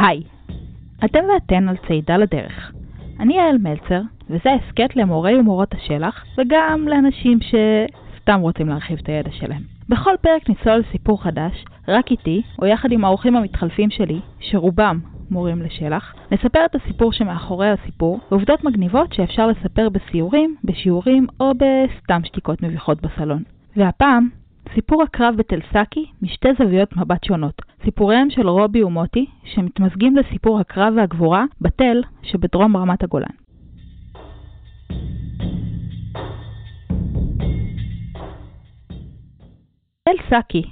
היי, אתם ואתן על צעידה לדרך. אני יעל מלצר, וזה הסכת למורי ומורות השלח, וגם לאנשים שסתם רוצים להרחיב את הידע שלהם. בכל פרק ניצול סיפור חדש, רק איתי, או יחד עם האורחים המתחלפים שלי, שרובם מורים לשלח, נספר את הסיפור שמאחורי הסיפור, ועובדות מגניבות שאפשר לספר בסיורים, בשיעורים, או בסתם שתיקות מביכות בסלון. והפעם, סיפור הקרב בתל סאקי משתי זוויות מבט שונות. סיפוריהם של רובי ומוטי, שמתמזגים לסיפור הקרב והגבורה בתל שבדרום רמת הגולן. תל סאקי,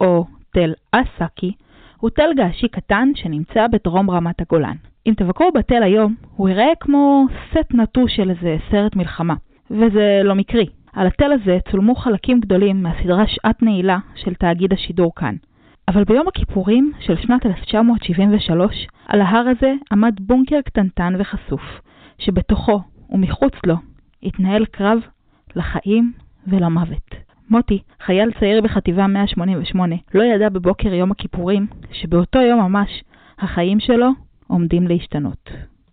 או תל אסאקי, הוא תל געשי קטן שנמצא בדרום רמת הגולן. אם תבקרו בתל היום, הוא יראה כמו סט נטוש של איזה סרט מלחמה, וזה לא מקרי. על התל הזה צולמו חלקים גדולים מהסדרה שעת נעילה של תאגיד השידור כאן. אבל ביום הכיפורים של שנת 1973, על ההר הזה עמד בונקר קטנטן וחשוף, שבתוכו ומחוץ לו התנהל קרב לחיים ולמוות. מוטי, חייל צעיר בחטיבה 188, לא ידע בבוקר יום הכיפורים שבאותו יום ממש החיים שלו עומדים להשתנות.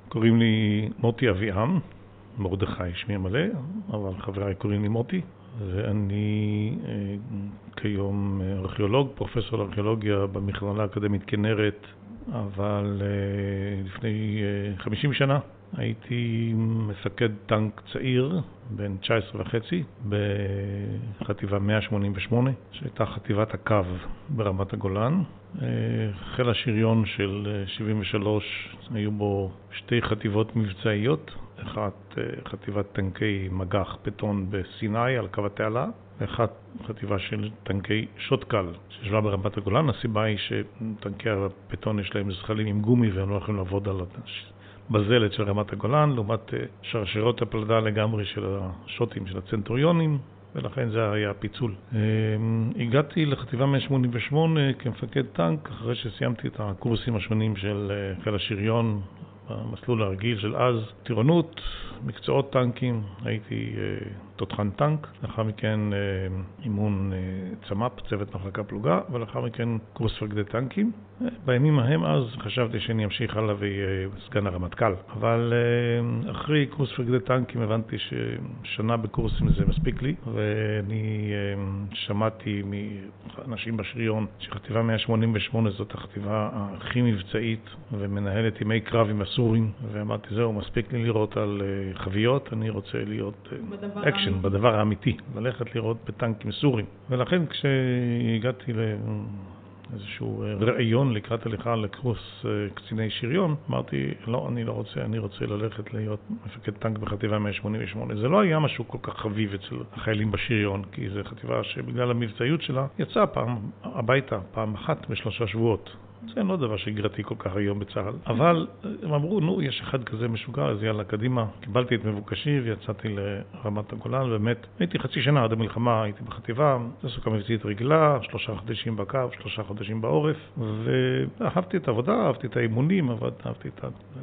קוראים לי מוטי אביעם, מרדכי שמי המלא, אבל חבריי קוראים לי מוטי, ואני אה, כיום ארכיאולוג, פרופסור לארכיאולוגיה במכללה האקדמית כנרת, אבל אה, לפני 50 אה, שנה הייתי מפקד טנק צעיר, בן 19 וחצי, בחטיבה 188, שהייתה חטיבת הקו ברמת הגולן. חיל השריון של 73, היו בו שתי חטיבות מבצעיות, אחת חטיבת טנקי מג"ח פטון בסיני על קו התעלה, ואחת חטיבה של טנקי שוטקל שישבה ברמת הגולן. הסיבה היא שטנקי הפטון יש להם זחלים עם גומי והם לא יכולים לעבוד על בזלת של רמת הגולן, לעומת שרשרות הפלדה לגמרי של השוטים של הצנטוריונים, ולכן זה היה הפיצול. הגעתי לחטיבה 188 כמפקד טנק אחרי שסיימתי את הקורסים השונים של חיל השריון, המסלול הרגיל של אז, טירונות, מקצועות טנקים, הייתי תותחן טנק, לאחר מכן אימון צמ"פ, צוות מחלקה פלוגה, ולאחר מכן קורס מפקדי טנקים. בימים ההם אז חשבתי שאני אמשיך הלאה ואהיה סגן הרמטכ"ל, אבל אחרי קורס מפקדי טנקים הבנתי ששנה בקורסים זה מספיק לי, ואני שמעתי מאנשים בשריון שחטיבה 188 זאת החטיבה הכי מבצעית ומנהלת ימי קרב עם הסורים, ואמרתי זהו, מספיק לי לירות על חביות, אני רוצה להיות באקשן, בדבר האמיתי, ללכת לירות בטנקים סורים. ולכן כשהגעתי לאיזשהו ראיון לקראת הליכה לקורס קציני שריון, אמרתי, לא, אני לא רוצה, אני רוצה ללכת להיות מפקד טנק בחטיבה 188. זה לא היה משהו כל כך חביב אצל החיילים בשריון, כי זו חטיבה שבגלל המבצעיות שלה יצאה פעם הביתה, פעם אחת בשלושה שבועות. זה לא דבר שגרתי כל כך היום בצה"ל, אבל הם אמרו, נו, יש אחד כזה משוגע, אז יאללה, קדימה. קיבלתי את מבוקשי ויצאתי לרמת הגולן, באמת, הייתי חצי שנה עד המלחמה, הייתי בחטיבה, תעסוקה מבצעית רגילה, שלושה חודשים בקו, שלושה חודשים בעורף, ואהבתי את העבודה, אהבתי את האימונים, אהבתי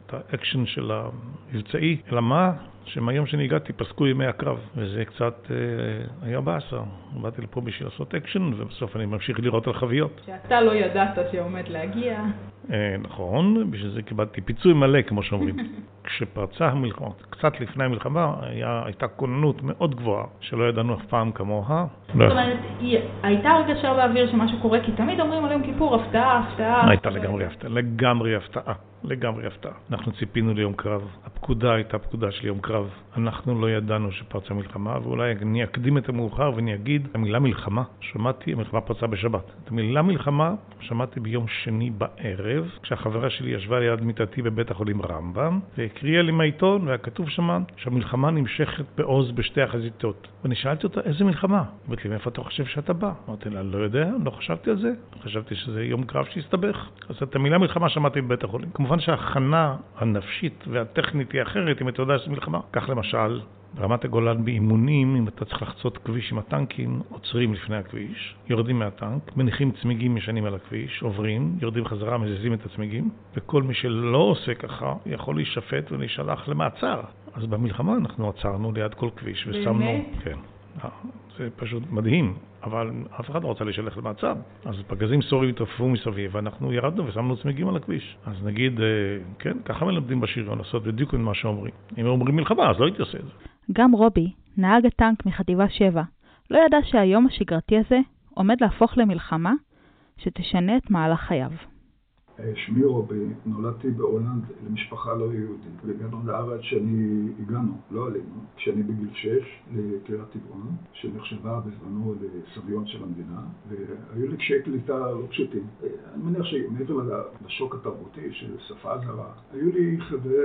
את האקשן של המבצעי, אלא מה? שמהיום שאני הגעתי פסקו ימי הקרב, וזה קצת אה, היה באסה. באתי לפה בשביל לעשות אקשן, ובסוף אני ממשיך לירות על חביות. שאתה לא ידעת שעומד להגיע. אה, נכון, בשביל זה קיבלתי פיצוי מלא, כמו שאומרים. כשפרצה המלחמה, קצת לפני המלחמה, היה, הייתה כוננות מאוד גבוהה, שלא ידענו אף פעם כמוה. זאת אומרת, הייתה הרגשה באוויר שמשהו קורה, כי תמיד אומרים על יום כיפור, הפתעה, הפתעה. הייתה לגמרי הפתעה, לגמרי הפתעה. אנחנו ציפינו ליום קרב, הפקודה הייתה פקודה של יום קרב. אנחנו לא ידענו שפרצה מלחמה, ואולי אני אקדים את המאוחר ואני אגיד, המילה מלחמה, שמעתי, המלחמה פרצה בשבת. את המילה מלחמה שמעתי ביום שני בערב, כשהחברה שלי ישבה ליד מיטתי בבית החולים רמב"ם, והקריאה לי מהעיתון, והיה כתוב שמה שהמלחמה נמשכת בעוז בשתי החזיתות. ואני שאלתי אותה, איזה מלחמה? אמרתי לי, מאיפה אתה חושב שאתה בא? אמרתי לה, לא יודע, לא חשבתי על זה. חשבתי שזה יום קרב שהסתבך. אז את המילה מלחמה שמעתי בבית החולים. כמובן שההכנה הנפשית והטכנית היא אחרת, אם אתה יודע שזה מלחמה. כך למשל, ברמת הגולן באימונים, אם אתה צריך לחצות כביש עם הטנקים, עוצרים לפני הכביש, יורדים מהטנק, מניחים צמיגים ישנים על הכביש, עוברים, יורדים חזרה, מזיזים את הצמיגים, וכל מי שלא עושה ככה יכול להישפט ולהישלח למעצר. אז במלחמה אנחנו עצרנו ליד כל כביש ושמנו... באמת? כן. זה פשוט מדהים, אבל אף אחד לא רצה להישלח למעצר. אז פגזים סוריים התעופפו מסביב, ואנחנו ירדנו ושמנו צמיגים על הכביש. אז נגיד, כן, ככה מלמדים בשריון לעשות בדיוק את מה שאומרים. אם אומרים מלחמה, אז לא הייתי עושה את זה. גם רובי, נהג הטנק מחטיבה 7, לא ידע שהיום השגרתי הזה עומד להפוך למלחמה שתשנה את מהלך חייו. שמי רובי, נולדתי בהולנד למשפחה לא יהודית, והגענו לארץ שאני הגענו, לא עלינו, כשאני בגיל 6 לקריית טבעון, שנחשבה בזמנו לסביון של המדינה, והיו לי קשיי קליטה לא פשוטים. אני מניח שמעבר לשוק התרבותי של שפה זרה, היו לי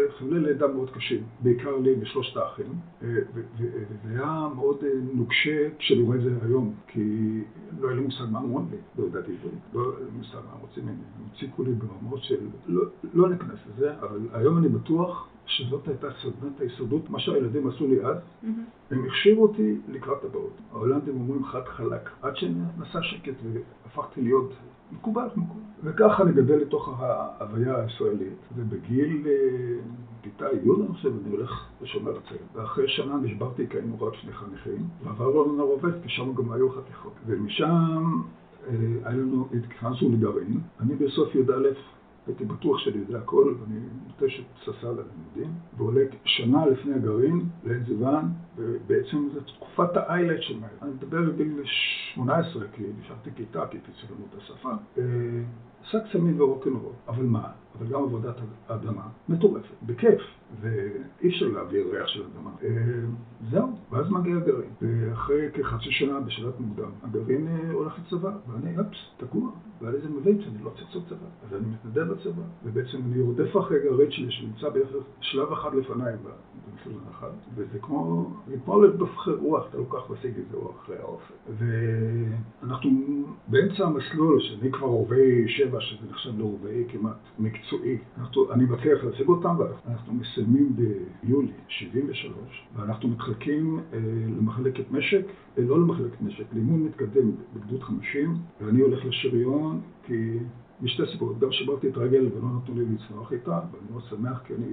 חבלי לידה מאוד קשים, בעיקר לי ושלושת האחים, וזה היה מאוד נוקשה כשאני רואה את זה היום, כי לא היה לי מושג מה אמרו לי, לא ידעתי עברית, לא היה לי מושג מה רוצים ממני, הם הציקו לי ברמות של... לא, לא ניכנס לזה, אבל היום אני בטוח שזאת הייתה סדנת היסודות, מה שהילדים עשו לי אז, mm-hmm. הם הכשירו אותי לקראת הבאות. ההולנדים אומרים חד חלק, עד שנעשה שקט והפכתי להיות מקובל, מקובל. וככה אני גדל לתוך ההוויה הישראלית, ובגיל כיתה י' אני חושב, אני הולך לשומר הצעיר. ואחרי שנה נשברתי כי היינו רק שני חניכים, ועברנו לנו עובד, כי שם גם היו חתיכות. ומשם היה לנו, התכנסנו לגרעין, אני בסוף י"א הייתי בטוח שאני יודע הכל, ואני נוטש את פססה ללימודים, ועולה שנה לפני הגרעין לעין זיוון, ובעצם זו תקופת האיילט של מהר. אני מדבר בגיל 18, כי נשארתי כיתה, כי פיצלו לנו את השפה. שק סמים ורוקנרול, אבל מה? אבל גם עבודת אדמה מטורפת, בכיף, ואי אפשר להעביר ריח של אדמה. זהו, ואז מגיע הגרעין, ואחרי כחצי שנה בשלט מוקדם, הגרעין הולך לצבא, ואני, אפס, תקוע, והיה לזה מבין שאני לא צריך לעשות צבא, אז אני מתנדב בצבא, ובעצם אני רודף אחרי הגרעין שלי, שנמצא בערך שלב אחד לפניי במסלול אחד, וזה כמו, כמו לדופחי רוח, אתה לוקח בסיג איזה רוח אחרי האופק. ואנחנו באמצע המסלול, שאני כבר רובעי שבע, שזה נחשב לרובעי כמעט מקצועי, אנחנו, אני מצליח להשיג אותם, ואנחנו מסיימים ביולי 73, ואנחנו מתחלקים אה, למחלקת משק, אה, לא למחלקת משק, לאימון מתקדם בגדוד 50, ואני הולך לשריון, כי משתי סיבות, גם שברתי את הרגל ולא נתנו לי לצנוח איתה, ואני מאוד שמח כי אני,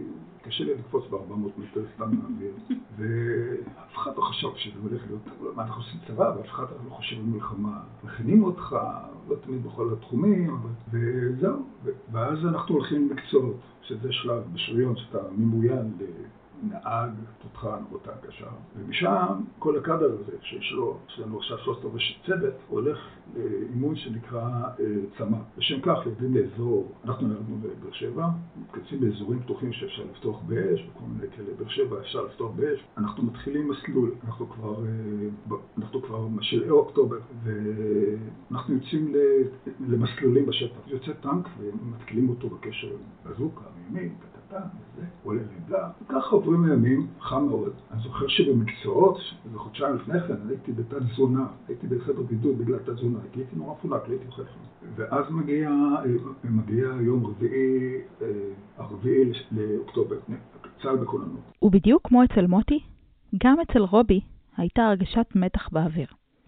קשה לי לקפוץ ב-400 מטר סתם מהאוויר, ואף אחד לא חשב שזה הולך להיות, מה אנחנו עושים צבא, ואף אחד לא חושב על מלחמה. מכינים אותך, לא תמיד בכל התחומים, וזהו, ואז אנחנו הולכים למקצועות, שזה שלב בשריון שאתה ממוין נהג, תותחן, אותה קשה, ומשם כל הקאדר הזה שיש לו, יש לנו עכשיו שלושת רבעי צוות, הולך לאימון שנקרא צמ"ה. לשם כך יורדים לאזור, אנחנו נרדנו בבאר שבע, מתכנסים באזורים פתוחים שאפשר לפתוח באש, בכל מיני כאלה, באר שבע אפשר לפתוח באש, אנחנו מתחילים מסלול, אנחנו כבר, אנחנו כבר בשלהי אוקטובר, ואנחנו יוצאים למסלולים בשטח. יוצא טנק ומתקילים אותו בקשר בזוקה, מימין, קטן, וזה, עולה לעמדה, וככה עוברים הימים, חם מאוד. אני זוכר שבמקצועות, איזה חודשיים לפני כן, הייתי בתת תזונה, הייתי בחדר בידוד בגלל תת תזונה, כי הייתי נורא מפונק, לא הייתי אוכל ואז מגיע, מגיע יום רביעי, הרביעי לאוקטובר, צה"ל בכוננות. ובדיוק כמו אצל מוטי, גם אצל רובי הייתה הרגשת מתח באוויר.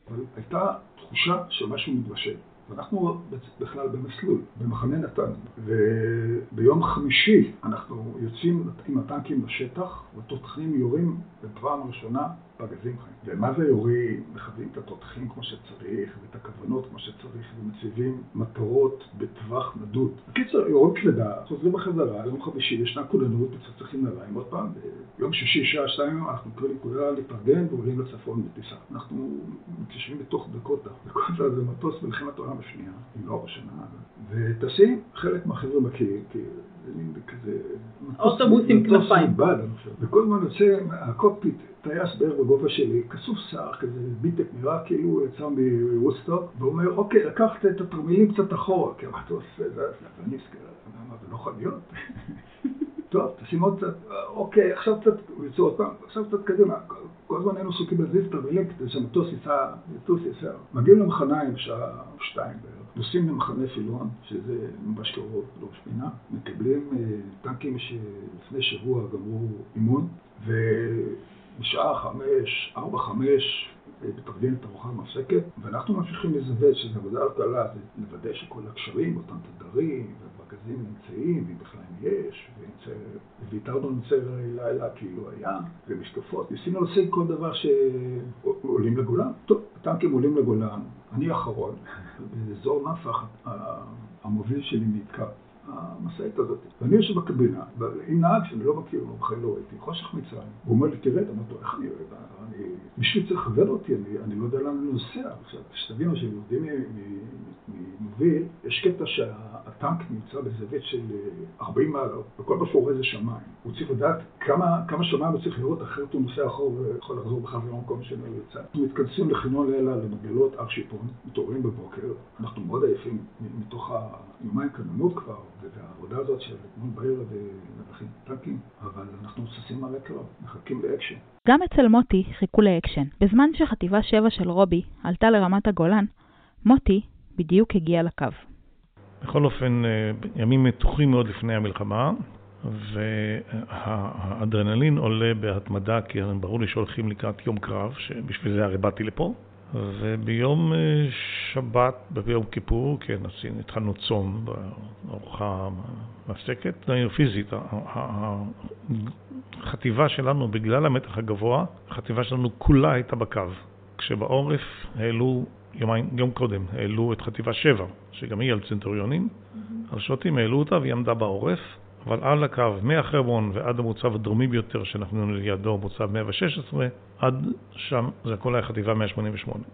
אבל הייתה תחושה שמשהו מתבשל. ואנחנו בכלל במסלול, במחנה נתן. וביום חמישי אנחנו יוצאים עם הטנקים לשטח, ותותחים יורים בפעם הראשונה פגזים חיים. ומה זה יורים? מכוונים את התותחים כמו שצריך, ואת הכוונות כמו שצריך, ומציבים מטרות בטווח מדוד. בקיצור, יורים כבדה, חוזרים בחזרה, יום חמישי ישנה כוננות, מצחצחים נעליים עוד פעם, ביום שישי, שעה שתיים, אנחנו קוראים כולה להתארגן ועולים לצפון בטיסה. אנחנו מתיישבים בתוך דקוטה. דקוטה זה מטוס מלחמת העולם השנייה, אם לא הראשונה, וטסים, חלק מהחבר'ה מין כזה... אוטובוס עם כנפיים. וכל הזמן יוצא הקוקפיט, טייס בערך בגובה שלי, כסוף שיער כזה, ביטניק, נראה כאילו יצא מוודסטוק, ואומר, אוקיי, לקחת את התרמילים קצת אחורה, כי מה אתה עושה? זה אני מסתכל, מה, זה לא יכול להיות? טוב, תשים עוד קצת, אוקיי, עכשיו קצת, הוא יצא עוד פעם, עכשיו קצת קדימה. כל הזמן היינו עסוקים להזיז תרמילים כדי שהמטוס ייסע, יטוס יסר. מגיעים למחניים בשעה שתיים בערך, נוסעים למחנה פילון, שזה ממש קרוב, לראש פינה, מקבלים טנקים שלפני שבוע גמרו אימון, ובשעה חמש, ארבע, חמש, מתארגנת ארוחה מפסקת, ואנחנו ממשיכים לזווה שזה עבודה על קלה, לוודא שכל הקשרים, אותם תדרים, הפגזים נמצאים, אם בכלל יש, ויתרנו לנצל לילה כאילו היה, ומשקפות. ניסינו להשיג כל דבר שעולים לגולן. טוב, הטנקים עולים לגולן, אני אחרון, באזור נפח המוביל שלי נתקע. המשאית הזאת. ואני יושב בקבינה, עם נהג שאני לא מכיר, הוא בחיים לא ראיתי, חושך מצרים. הוא אומר לי, תראה, אמרתי לו, איך אני אוהב? מישהו צריך לכוון אותי, אני לא יודע לאן אני נוסע. עכשיו, שתבינו שיורדים ממוביל, יש קטע שהטנק נמצא בזווית של 40 מעלות, וכל מה שהוא רואה זה שמיים. הוא צריך לדעת כמה שמיים הוא צריך לראות, אחרת הוא נוסע אחור ויכול לחזור בחזרה למקום שלו יצא. אנחנו מתכנסים לחניון לילה למרגלות הר שיפון, מתעוררים בבוקר, אנחנו מאוד עייפים מתוך היומיים כוננות כבר. והעבודה הזאת של אתמול בערב להכין טנקים, אבל אנחנו מבסוטים על הקרב, מחכים לאקשן. גם אצל מוטי חיכו לאקשן. בזמן שחטיבה 7 של רובי עלתה לרמת הגולן, מוטי בדיוק הגיע לקו. בכל אופן, אה, ימים מתוחים מאוד לפני המלחמה, והאדרנלין עולה בהתמדה, כי ברור לי שהולכים לקראת יום קרב, שבשביל זה הרי באתי לפה. וביום אה, שבת, ביום כיפור, כן, עשינו, התחלנו צום בארוחה מפסקת, פיזית. החטיבה שלנו, בגלל המתח הגבוה, החטיבה שלנו כולה הייתה בקו. כשבעורף העלו, יומיים, יום קודם, העלו את חטיבה 7, שגם היא על צנטוריונים, על שוטים העלו אותה והיא עמדה בעורף. אבל על הקו מהחרמון ועד המוצב הדרומי ביותר שאנחנו לידו, מוצב 116, עד שם זה הכל היה חטיבה 188.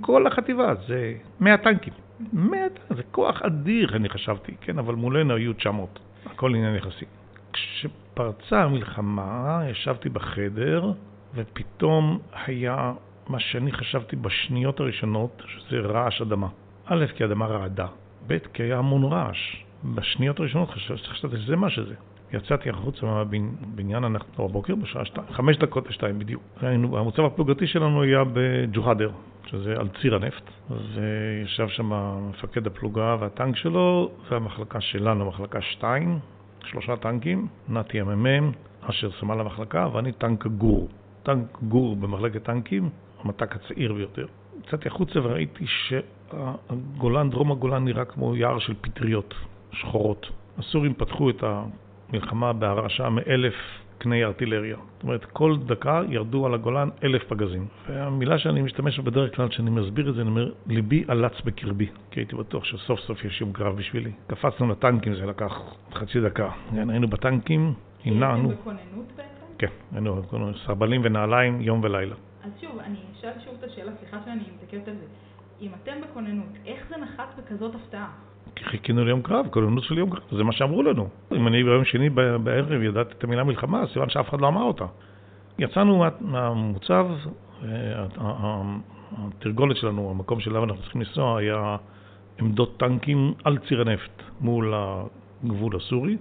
כל החטיבה זה 100 טנקים. 100, זה כוח אדיר, אני חשבתי, כן, אבל מולנו היו 900. הכל עניין יחסי. כשפרצה המלחמה, ישבתי בחדר, ופתאום היה מה שאני חשבתי בשניות הראשונות, שזה רעש אדמה. א', כי האדמה רעדה, ב', כי היה המון רעש. בשניות הראשונות חשבתי שזה מה שזה. יצאתי החוצה מהבניין אנחנו בבוקר בשעה שתיים, חמש דקות לשתיים בדיוק. המוצב הפלוגתי שלנו היה בג'והדר, שזה על ציר הנפט, וישב שם מפקד הפלוגה והטנק שלו, והמחלקה שלנו, מחלקה שתיים, שלושה טנקים, נתי המ"מ, אשר סמל המחלקה, ואני טנק גור. טנק גור במחלקת טנקים, המת"ק הצעיר ביותר. יצאתי החוצה וראיתי שהגולן, דרום הגולן נראה כמו יער של פטריות. שחורות. הסורים פתחו את המלחמה בהרעשה מאלף קני ארטילריה. זאת אומרת, כל דקה ירדו על הגולן אלף פגזים. והמילה שאני משתמש בה בדרך כלל כשאני מסביר את זה, אני אומר, ליבי עלץ בקרבי, כי הייתי בטוח שסוף סוף יש יום קרב בשבילי. קפצנו לטנקים, זה לקח חצי דקה. כן, היינו בטנקים, הנענו. הייתם בכוננות בעצם? כן, היינו סרבלים ונעליים יום ולילה. אז שוב, אני אשאל שוב את השאלה, סליחה שאני מתעכבת על זה. אם אתם בכוננות, איך זה נחת בכזאת הפתעה? חיכינו ליום קרב, כוננות של יום קרב, זה מה שאמרו לנו. אם אני ביום שני בערב ידעתי את המילה מלחמה, סימן שאף אחד לא אמר אותה. יצאנו מהמוצב, התרגולת שלנו, המקום שלנו אנחנו צריכים לנסוע, היה עמדות טנקים על ציר הנפט מול הגבול הסורי.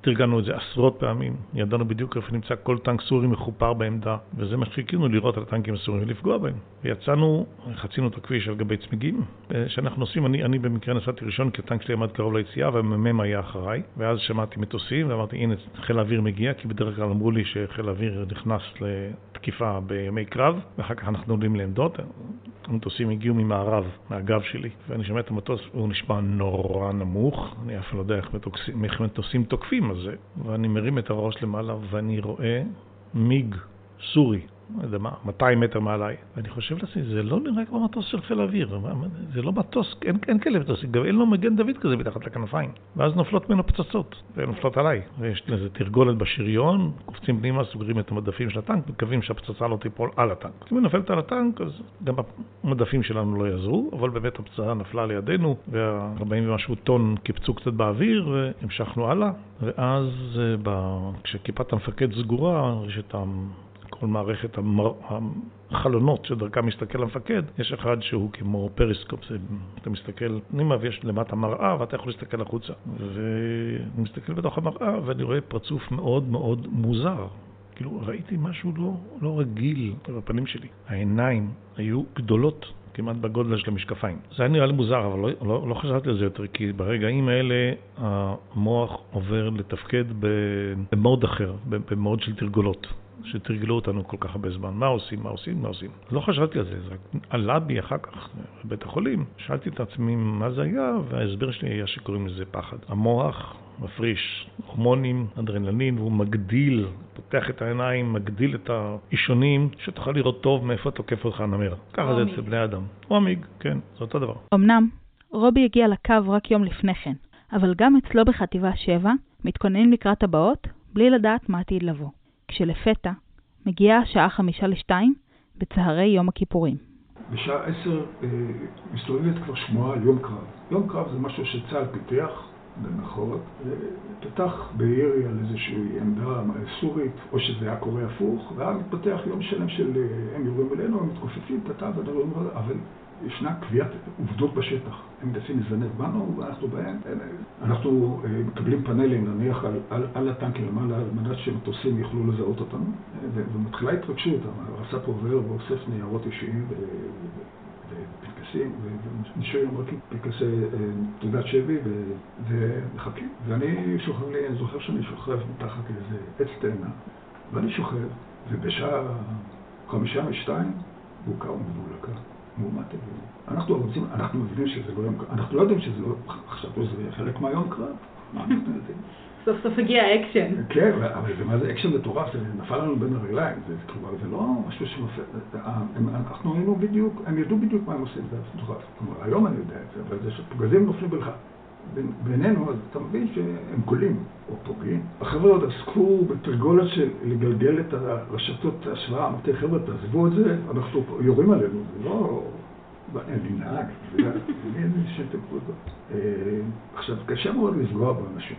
תרגלנו את זה עשרות פעמים, ידענו בדיוק איפה נמצא כל טנק סורי מחופר בעמדה, וזה מה שחיכינו לראות על הטנקים הסוריים ולפגוע בהם. ויצאנו, חצינו את הכביש על גבי צמיגים, כשאנחנו נוסעים, אני, אני במקרה נסעתי ראשון כי הטנק שלי עמד קרוב ליציאה והמ"מ היה אחריי, ואז שמעתי מטוסים ואמרתי הנה חיל האוויר מגיע, כי בדרך כלל אמרו לי שחיל האוויר נכנס לתקיפה בימי קרב, ואחר כך אנחנו עולים לעמדות, המטוסים הגיעו ממערב, מהגב שלי, ואני שומע את המטוס, הוא נשמע נורא נמוך, אני אף לא יודע איך מטוסים, איך מטוסים תוקפים, הזה, ואני מרים את הראש למעלה ואני רואה מיג סורי לא יודע מה, 200 מטר מעליי. ואני חושב לעצמי, זה לא נראה כמו מטוס של חיל האוויר, זה לא מטוס, אין, אין כאלה מטוסים, גם אין לו מגן דוד כזה מתחת לכנפיים. ואז נופלות ממנו פצצות, והן נופלות עליי. ויש לזה תרגולת בשריון, קופצים פנימה, סוגרים את המדפים של הטנק, מקווים שהפצצה לא תיפול על הטנק. אם היא נופלת על הטנק, אז גם המדפים שלנו לא יעזרו, אבל באמת הפצצה נפלה לידינו, וה-40 ומשהו טון קיפצו קצת באוויר, והמשכנו הלאה. ואז אה, כשכיפת המפקד סגורה, יש את כל מערכת המר... החלונות שדרכם מסתכל המפקד, יש אחד שהוא כמו פריסקופ, זה, אתה מסתכל פנימה ויש למטה מראה ואתה יכול להסתכל החוצה. ואני מסתכל בתוך המראה ואני רואה פרצוף מאוד מאוד מוזר. כאילו ראיתי משהו לא, לא רגיל בפנים שלי. העיניים היו גדולות כמעט בגודל של המשקפיים. זה היה נראה לי מוזר, אבל לא, לא, לא חשבתי על זה יותר, כי ברגעים האלה המוח עובר לתפקד במוד אחר, במוד של תרגולות. שתרגלו אותנו כל כך הרבה זמן. מה עושים, מה עושים, מה עושים. לא חשבתי על זה, זה עלה בי אחר כך בבית החולים. שאלתי את עצמי מה זה היה, וההסבר שלי היה שקוראים לזה פחד. המוח מפריש הורמונים, אדרנלין, והוא מגדיל, פותח את העיניים, מגדיל את האישונים, שתוכל לראות טוב מאיפה תוקף אותך הנמר. ככה זה אצל בני אדם. או עמיג, כן, זה אותו דבר. אמנם, רובי הגיע לקו רק יום לפני כן, אבל גם אצלו בחטיבה 7 מתכוננים לקראת הבאות בלי לדעת מה עתיד לבוא. כשלפתע מגיעה השעה חמישה לשתיים בצהרי יום הכיפורים. בשעה עשר אה, מסתובבת כבר שמועה על יום קרב. יום קרב זה משהו שצה"ל פיתח, במחאות, פתח בירי על איזושהי עמדה סורית, או שזה היה קורה הפוך, ואז מתפתח יום שלם של אה, הם יורים אלינו, הם מתכופפים, תתת, אבל ישנה קביעת עובדות בשטח. הם מנסים לזנב בנו ואנחנו בהם. אנחנו אה, מקבלים פאנלים נניח על, על, על הטנקים למעלה על מנת שמטוסים יוכלו לזהות אותנו ומתחילה התרגשות, הרס"פ עובר ואוסף ניירות אישיים ופנקסים ונשארים רק פנקסי אה, תעודת שבי ומחכים ואני שוכב לי, אני זוכר שאני שוכב מתחת לאיזה עץ תאנה ואני שוכב ובשעה חמישה לשתיים בוקה ומבולקה מהומת אלוהינו. אנחנו רוצים, אנחנו מבינים שזה לא יום קרב, אנחנו לא יודעים שזה לא, חשבנו שזה חלק מהיום קרב, מה אנחנו יודעים? סוף סוף הגיע האקשן. כן, אבל זה מה זה אקשן מטורף, זה נפל לנו בין הרגליים, זה כלומר, זה לא משהו שמפריע, אנחנו היינו בדיוק, הם ידעו בדיוק מה הם עושים, זה מטורף. כלומר, היום אני יודע את זה, אבל זה שפגזים נופלים בלך. בינינו, אז אתה מבין שהם גולים או פוגעים. החבר'ה עוד עסקו בתרגולת של לגלגל את הרשתות ההשוואה, אמרתי, חבר'ה, תעזבו את זה, אנחנו יורים עלינו, זה לא... אין לי נהג, אין לי שטק פה. עכשיו, קשה מאוד לפגוע באנשים,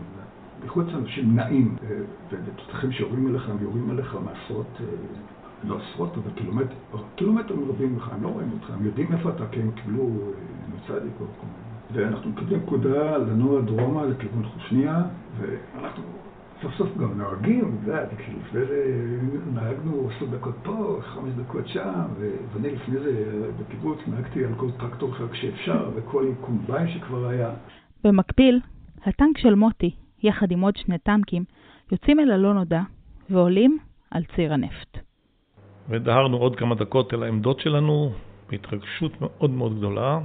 בייחוד אנשים נעים, אה, ותותחים שיורים אליך, הם יורים אליך מעשרות, אה, לא עשרות, אבל קילומטרים רבים לך, הם לא רואים אותך, הם יודעים איפה אתה, כי הם קיבלו מצדיק או כל מיני. ואנחנו מקבלים פקודה לנוע דרומה לכיוון חושניה, ואנחנו סוף סוף גם נוהגים, אתה יודע, כי לפני זה נהגנו עשר דקות פה, חמש דקות שם, ואני לפני זה בקיבוץ נהגתי על כל טרקטור רק שאפשר, וכל קומביין שכבר היה. במקביל, הטנק של מוטי, יחד עם עוד שני טנקים, יוצאים אל הלא נודע ועולים על ציר הנפט. ודהרנו עוד כמה דקות אל העמדות שלנו, בהתרגשות מאוד מאוד גדולה.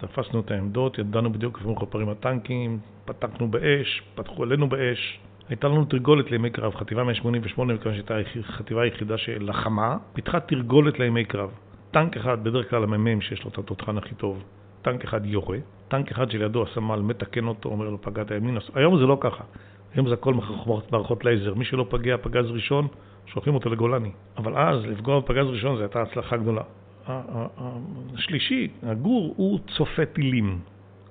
תפסנו את העמדות, ידענו בדיוק איפה מחופרים הטנקים, פתחנו באש, פתחו עלינו באש. הייתה לנו תרגולת לימי קרב, חטיבה 188, מכיוון שהייתה החטיבה היחידה שלחמה, פיתחה תרגולת לימי קרב. טנק אחד, בדרך כלל המ"מ שיש לו את התותחן הכי טוב, טנק אחד יורה, טנק אחד שלידו הסמל מתקן אותו, אומר לו פגעת ימין, היום זה לא ככה, היום זה הכל מערכות לייזר, מי שלא פגע פגז ראשון, שולחים אותו לגולני. אבל אז לפגוע בפגז ראשון זו הייתה הצלחה גדולה. השלישי, הגור, הוא צופה טילים.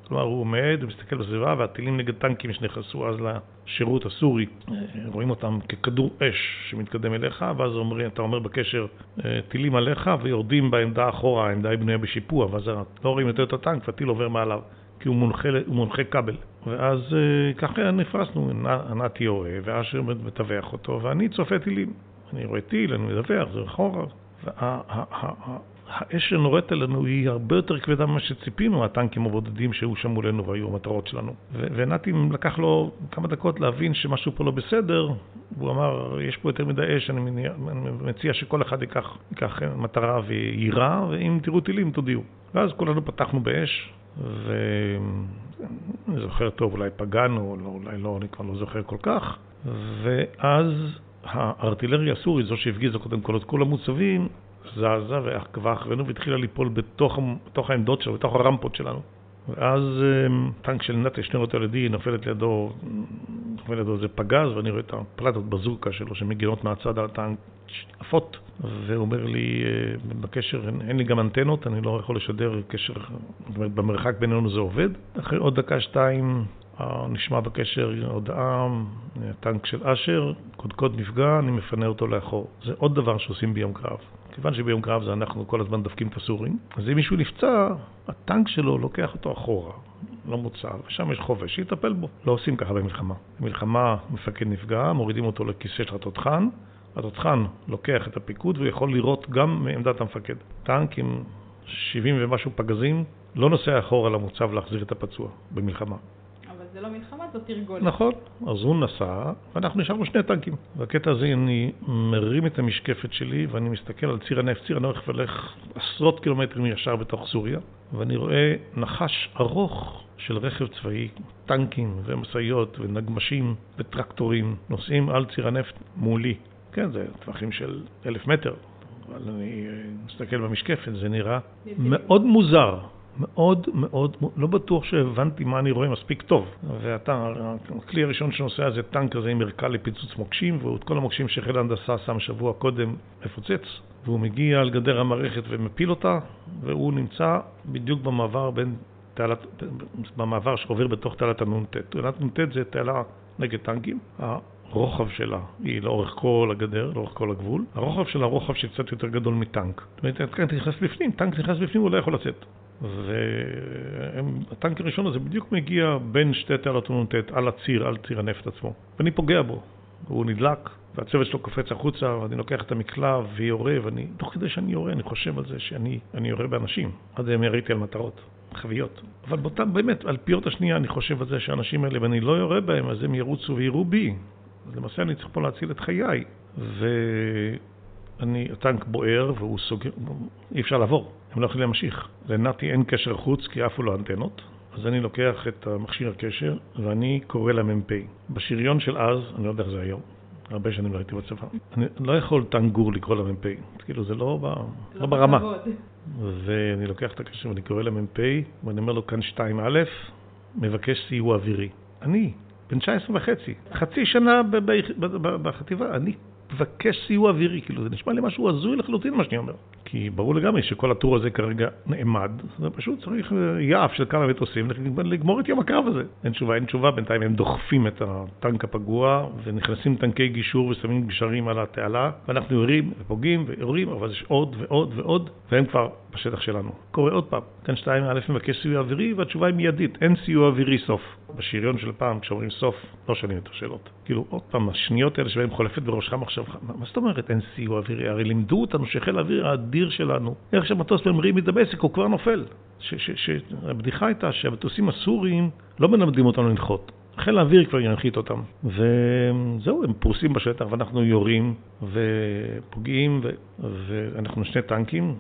כלומר, הוא עומד ומסתכל בסביבה, והטילים נגד טנקים שנכנסו אז לשירות הסורי, רואים אותם ככדור אש שמתקדם אליך, ואז אומר, אתה אומר בקשר, אה, טילים עליך ויורדים בעמדה אחורה, העמדה היא בנויה בשיפוע, ואז לא רואים יותר את הטנק והטיל עובר מעליו, כי הוא מונחה, הוא מונחה כבל. ואז אה, ככה נפרסנו, נתי יורה, ואשר מתווך אותו, ואני צופה טילים. אני רואה טיל, אני מדווח, זה אחורה. האש שנורית עלינו היא הרבה יותר כבדה ממה שציפינו, הטנקים הבודדים שהיו שם מולנו והיו המטרות שלנו. ונתי לקח לו כמה דקות להבין שמשהו פה לא בסדר, והוא אמר, יש פה יותר מדי אש, אני, מניע, אני מציע שכל אחד ייקח, ייקח מטרה ויירה, ואם תראו טילים תודיעו. ואז כולנו פתחנו באש, ואני זוכר טוב, אולי פגענו, לא, אולי לא, אני כבר לא זוכר כל כך, ואז הארטילריה הסורית, זו שהפגיזה קודם כל את כל המוצבים, זזה ועקבה אחרינו והתחילה ליפול בתוך, בתוך העמדות שלנו, בתוך הרמפות שלנו. ואז אמ, טנק של נטע שנרות על ידי נופלת לידו, נופל לידו איזה פגז, ואני רואה את הפלטות בזוקה שלו שמגינות מהצד על הטנק עפות, והוא אומר לי, אה, בקשר, אין, לי גם אנטנות, אני לא יכול לשדר קשר, זאת אומרת, במרחק בינינו זה עובד. אחרי עוד דקה-שתיים נשמע בקשר הודעה, הטנק של אשר, קודקוד נפגע, אני מפנה אותו לאחור. זה עוד דבר שעושים ביום קרב. כיוון שביום קרב זה אנחנו כל הזמן דופקים את הסורים, אז אם מישהו נפצע, הטנק שלו לוקח אותו אחורה, לא מוצב, ושם יש חובש, שיטפל בו. לא עושים ככה במלחמה. במלחמה מפקד נפגע, מורידים אותו לכיסא של התותחן, התותחן לוקח את הפיקוד והוא יכול לראות גם מעמדת המפקד. טנק עם 70 ומשהו פגזים לא נוסע אחורה למוצב להחזיר את הפצוע במלחמה. זה לא מלחמה, זו תרגולת. נכון, אז הוא נסע, ואנחנו נשארנו שני טנקים. בקטע הזה אני מרים את המשקפת שלי, ואני מסתכל על ציר הנפט. ציר הנפט הולך עשרות קילומטרים ישר בתוך סוריה, ואני רואה נחש ארוך של רכב צבאי, טנקים ומשאיות ונגמשים וטרקטורים נוסעים על ציר הנפט מולי. כן, זה טווחים של אלף מטר, אבל אני מסתכל במשקפת, זה נראה מאוד מוזר. מאוד מאוד, לא בטוח שהבנתי מה אני רואה מספיק טוב. ואתה, הכלי הראשון שנוסע זה טנק כזה עם ערכה לפיצוץ מוקשים, ואת כל המוקשים שחיל ההנדסה שם שבוע קודם מפוצץ, והוא מגיע על גדר המערכת ומפיל אותה, והוא נמצא בדיוק במעבר בין תעלת, במעבר שעובר בתוך תעלת הנ"ט. תעלת נ"ט זה תעלה נגד טנקים. הרוחב שלה היא לאורך כל הגדר, לאורך כל הגבול. הרוחב שלה רוחב שקצת יותר גדול מטנק. זאת אומרת, טנק נכנס בפנים, טנק נכנס בפנים, הוא לא יכול לצאת. והטנק הראשון הזה בדיוק מגיע בין שתי תעלות נ"ט על הציר, על ציר הנפט עצמו. ואני פוגע בו. הוא נדלק, והצוות שלו קופץ החוצה, ואני לוקח את המקלע ויורה, ואני, תוך כדי שאני יורה, אני חושב על זה שאני יורה באנשים. עד היום יריתי על מטרות, חביות. אבל באותה, באמת, על פיות השנייה אני חושב על זה שהאנשים האלה, ואני לא יורה בהם, אז הם ירוצו ויראו בי. אז למעשה אני צריך פה להציל את חיי. ואני, הטנק בוער והוא סוגר, אי אפשר לעבור. הם לא יכולים להמשיך. לנתי אין קשר חוץ כי עפו לו אנטנות, אז אני לוקח את המכשיר הקשר ואני קורא למ"פ. בשריון של אז, אני לא יודע איך זה היום, הרבה שנים לא הייתי בצבא, אני לא יכול טנגור לקרוא למ"פ, כאילו זה לא, ב, לא, לא ברמה. ואני לוקח את הקשר ואני קורא למ"פ ואני אומר לו כאן 2א, מבקש סיוע אווירי. אני, בן 19 וחצי, חצי שנה בחטיבה, אני מבקש סיוע אווירי, כאילו זה נשמע לי משהו הזוי לחלוטין מה שאני אומר. כי ברור לגמרי שכל הטור הזה כרגע נעמד, זה פשוט צריך אה, יעף של כמה מטוסים לגמור את יום הקרב הזה. אין תשובה, אין תשובה, בינתיים הם דוחפים את הטנק הפגוע ונכנסים טנקי גישור ושמים גשרים על התעלה, ואנחנו יורים ופוגעים ויורים, אבל יש עוד ועוד ועוד, והם כבר בשטח שלנו. קורה עוד פעם, כאן 2א מבקש סיוע אווירי והתשובה היא מיידית, אין סיוע אווירי סוף. בשריון של פעם, כשאומרים סוף, לא שואלים את השאלות. כאילו, עוד פעם, השניות האלה שבהן חולפת בראשך מה זאת אומרת אין סיוע אווירי? הרי לימדו אותנו שחיל האוויר האדיר שלנו, איך שהמטוס ממריא מדמשק הוא כבר נופל. שהבדיחה הייתה שהמטוסים הסוריים לא מלמדים אותנו לנחות. חיל האוויר כבר ינחית אותם. וזהו, הם פרוסים בשטח ואנחנו יורים ופוגעים, ו... ואנחנו שני טנקים,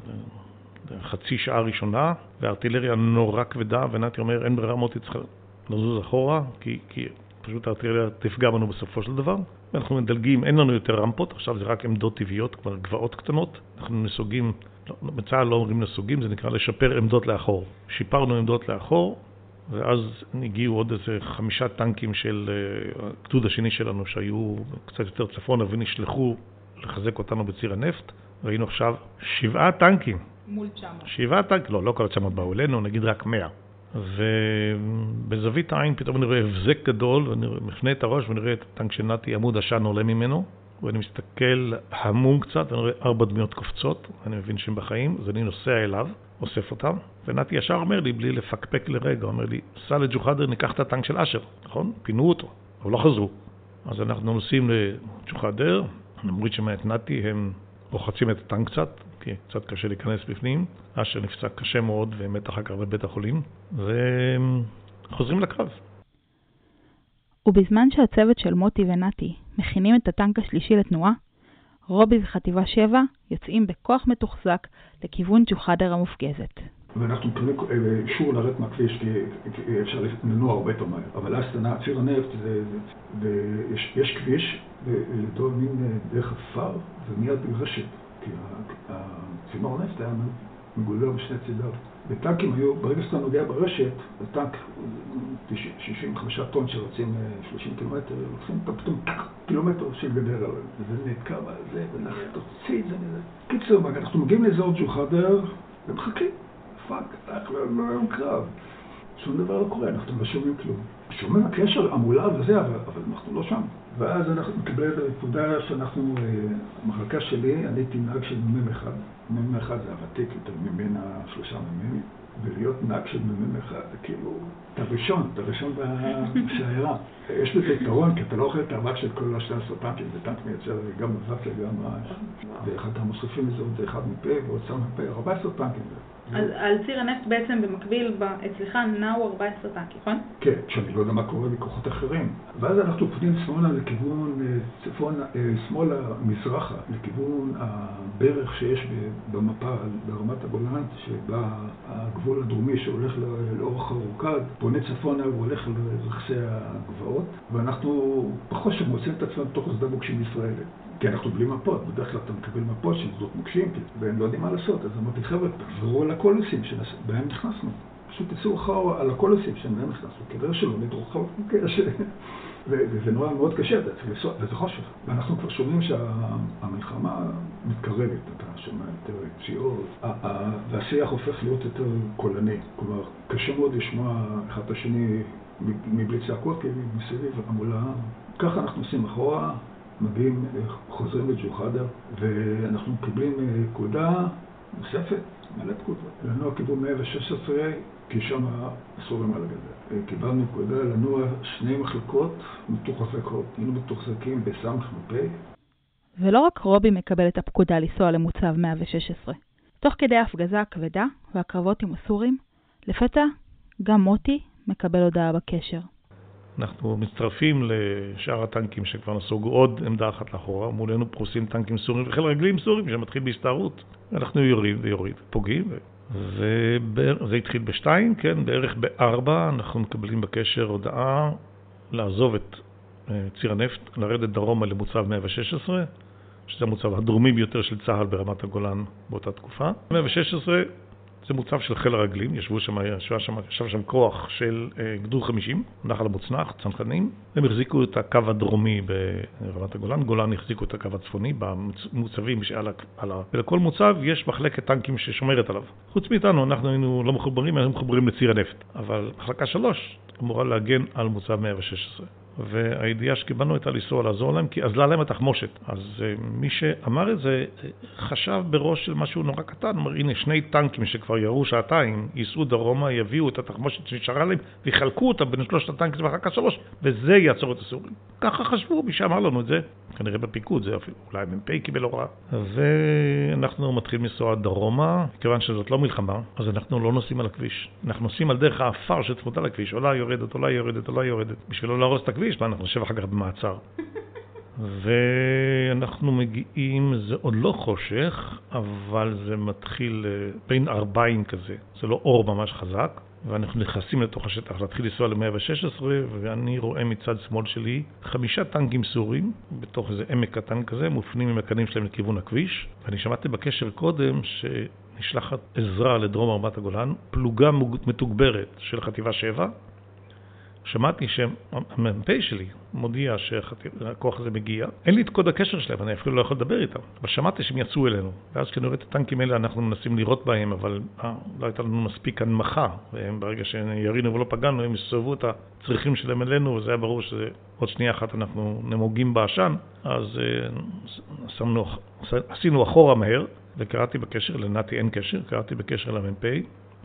חצי שעה ראשונה, והארטילריה נורא כבדה, ונתי אומר, אין ברירה מוטי צריך לזוז אחורה, כי, כי פשוט הארטילריה תפגע בנו בסופו של דבר. ואנחנו מדלגים, אין לנו יותר רמפות, עכשיו זה רק עמדות טבעיות, כבר גבעות קטנות. אנחנו נסוגים, לא, בצה"ל לא אומרים נסוגים, זה נקרא לשפר עמדות לאחור. שיפרנו עמדות לאחור, ואז הגיעו עוד איזה חמישה טנקים של אה, הגדוד השני שלנו שהיו קצת יותר צפונה ונשלחו לחזק אותנו בציר הנפט. ראינו עכשיו שבעה טנקים. מול 900. שבעה טנקים, לא, לא כל ה-900 באו אלינו, נגיד רק 100. ובזווית העין פתאום אני רואה הבזק גדול, ואני מפנה את הראש ואני רואה את הטנק של נתי, עמוד עשן עולה ממנו, ואני מסתכל המום קצת, ואני רואה ארבע דמיות קופצות, אני מבין שהם בחיים, אז אני נוסע אליו, אוסף אותם, ונתי ישר אומר לי, בלי לפקפק לרגע, אומר לי, סע לג'וחדר, ניקח את הטנק של אשר, נכון? פינו אותו, אבל לא חזרו. אז אנחנו נוסעים מוריד שם את נתי, הם רוחצים את הטנק קצת, כי קצת קשה להיכנס בפנים. אשר נפצע קשה מאוד ומת אחר כך בבית החולים, וחוזרים לקרב. ובזמן שהצוות של מוטי ונתי מכינים את הטנק השלישי לתנועה, רובי וחטיבה 7 יוצאים בכוח מתוחזק לכיוון ג'וחדר המופגזת. ואנחנו מקבלים אישור לרדת מהכביש כי אפשר לנוע הרבה יותר מהר. אבל אז ציר הנפט ויש כביש ולדור מין דרך עפר ומיד רשת. הצינור הנפט היה מגולל בשני צידיו. וטנקים היו, ברגע שאתה נוגע ברשת, הטנק 65 טון שרצים 30 קילומטר, לוקחים אותם פתאום קילומטר של גדר עליהם. וזה נתקע בזה, ולך תוציא את זה מזה. קיצור, אנחנו מגיעים לאזור ג'וחדר ומחכים. fuck, אנחנו לא היום קרב. שום דבר לא קורה, אנחנו לא שומעים כלום. שומעים הקשר המולד וזה, אבל אנחנו לא שם. ואז אנחנו מקבלים את הפקודה שאנחנו, אה, המחלקה שלי, אני הייתי נהג של מ"מ אחד. מ"מ אחד זה הוותיק יותר מבין השלושה מ"מים. ולהיות נהג של מ"מ אחד זה כאילו, אתה ראשון, אתה ראשון בשיירה. יש לזה יתרון, כי אתה לא אוכל את האבק של כל השני עשרה טנקים, זה טנק מייצר גם אבק וגם רעש. ואחד המוספים לזה עוד אחד מפה ועוד סם מפה, 14 טנקים. אז על ציר הנפט בעצם במקביל אצלך נעו 14 טנקים, נכון? כן, שאני לא יודע מה קורה בכוחות אחרים. ואז אנחנו פונים שמאלה לכיוון, אה, צפון, אה, שמאלה, מזרחה, לכיוון הברך שיש במפה ברמת הגולן, שבה הגבול הדרומי שהולך לאורך הרוקד, פונה צפונה והולך לרכסי הגבעות, ואנחנו פחות שמוצאים את עצמנו בתוך שדה מוקשים ישראלי. כי אנחנו בלי מפות, בדרך כלל אתה מקבל מפות של שדות מוקשים, והם לא יודעים מה לעשות. אז אמרתי, חבר'ה, תחזרו על הקולוסים שבהם נכנסנו. פשוט תצאו אחר על הקולוסים שבהם נכנסנו, כדי שלא נדרוך וזה נורא מאוד קשה, וזה חושך. ואנחנו כבר שומעים שהמלחמה מתקרבת, אתה שומע יותר פציעות, והשיח הופך להיות יותר קולני. כלומר, קשה מאוד לשמוע אחד את השני מבלי צעקות, כי מסביב המולה. ככה אנחנו עושים אחורה. מגיעים, חוזרים לג'וחדה, ואנחנו מקבלים פקודה אה, נוספת, מלא פקודות, לנוע כיוון 116, כי שם אסור למה לגדל. אה, קיבלנו פקודה לנוע שני מחלקות מתוחזקות, היינו מתוחזקים בסמ"פ. ולא רק רובי מקבל את הפקודה לנסוע למוצב 116. תוך כדי ההפגזה הכבדה והקרבות עם הסורים, לפתע גם מוטי מקבל הודעה בקשר. אנחנו מצטרפים לשאר הטנקים שכבר נסוגו עוד עמדה אחת לאחורה, מולנו פרוסים טנקים סורים וחיל רגלים סורים שמתחיל בהסתערות. אנחנו יורים ויורים, פוגעים. וזה התחיל בשתיים, כן, בערך בארבע אנחנו מקבלים בקשר הודעה לעזוב את אה, ציר הנפט, לרדת דרומה למוצב 116, שזה המוצב הדרומי ביותר של צה"ל ברמת הגולן באותה תקופה. 116 זה מוצב של חיל הרגלים, ישבו שם, ישב שם, ישב שם כוח של אה, גדוד 50, נחל המוצנח, צנחנים. הם החזיקו את הקו הדרומי ברמת הגולן, גולן החזיקו את הקו הצפוני במוצבים שעל ה... ולכל מוצב יש מחלקת טנקים ששומרת עליו. חוץ מאיתנו, אנחנו היינו לא מחוברים, היינו מחוברים לציר הנפט. אבל מחלקה 3 אמורה להגן על מוצב 116. והידיעה שקיבלנו הייתה לנסוע לעזור להם, כי אזלה להם התחמושת. אז uh, מי שאמר את זה, חשב בראש של משהו נורא קטן, אמר, הנה שני טנקים שכבר ירו שעתיים, ייסעו דרומה, יביאו את התחמושת שנשארה להם, ויחלקו אותה בין שלושת הטנקים ואחר כך שלוש, וזה יעצור את הסורים. ככה חשבו, מי שאמר לנו את זה, כנראה בפיקוד, זה אפילו, אולי מ"פ קיבל הוראה. ואנחנו מתחילים לנסוע דרומה, כיוון שזאת לא מלחמה, אז אנחנו לא נוסעים על הכביש. אנחנו נוסעים על דרך האפר שצמודה לכביש, עולה יורדת, עולה יורדת, עולה יורדת, בשביל לא להרוס את הכביש. בכביש, ואנחנו נשב אחר כך במעצר. ואנחנו מגיעים, זה עוד לא חושך, אבל זה מתחיל אה, בין ארבעים כזה, זה לא אור ממש חזק, ואנחנו נכנסים לתוך השטח, להתחיל לנסוע ל-116, ואני רואה מצד שמאל שלי חמישה טנקים סורים, בתוך איזה עמק קטן כזה, מופנים עם הקנים שלהם לכיוון הכביש, ואני שמעתי בקשר קודם שנשלחת עזרה לדרום רמת הגולן, פלוגה מתוגברת של חטיבה 7, שמעתי שהמ"פ שלי מודיע שהכוח הזה מגיע. אין לי את קוד הקשר שלהם, אני אפילו לא יכול לדבר איתם. אבל שמעתי שהם יצאו אלינו. ואז כשאני רואה את הטנקים האלה, אנחנו מנסים לירות בהם, אבל אה, לא הייתה לנו מספיק הנמכה. והם ברגע שירינו ולא פגענו, הם הסתובבו את הצריכים שלהם אלינו, וזה היה ברור שעוד שנייה אחת אנחנו נמוגים בעשן. אז אה, שמנו, עשינו אחורה מהר, וקראתי בקשר, לנתי אין קשר, קראתי בקשר למ"פ.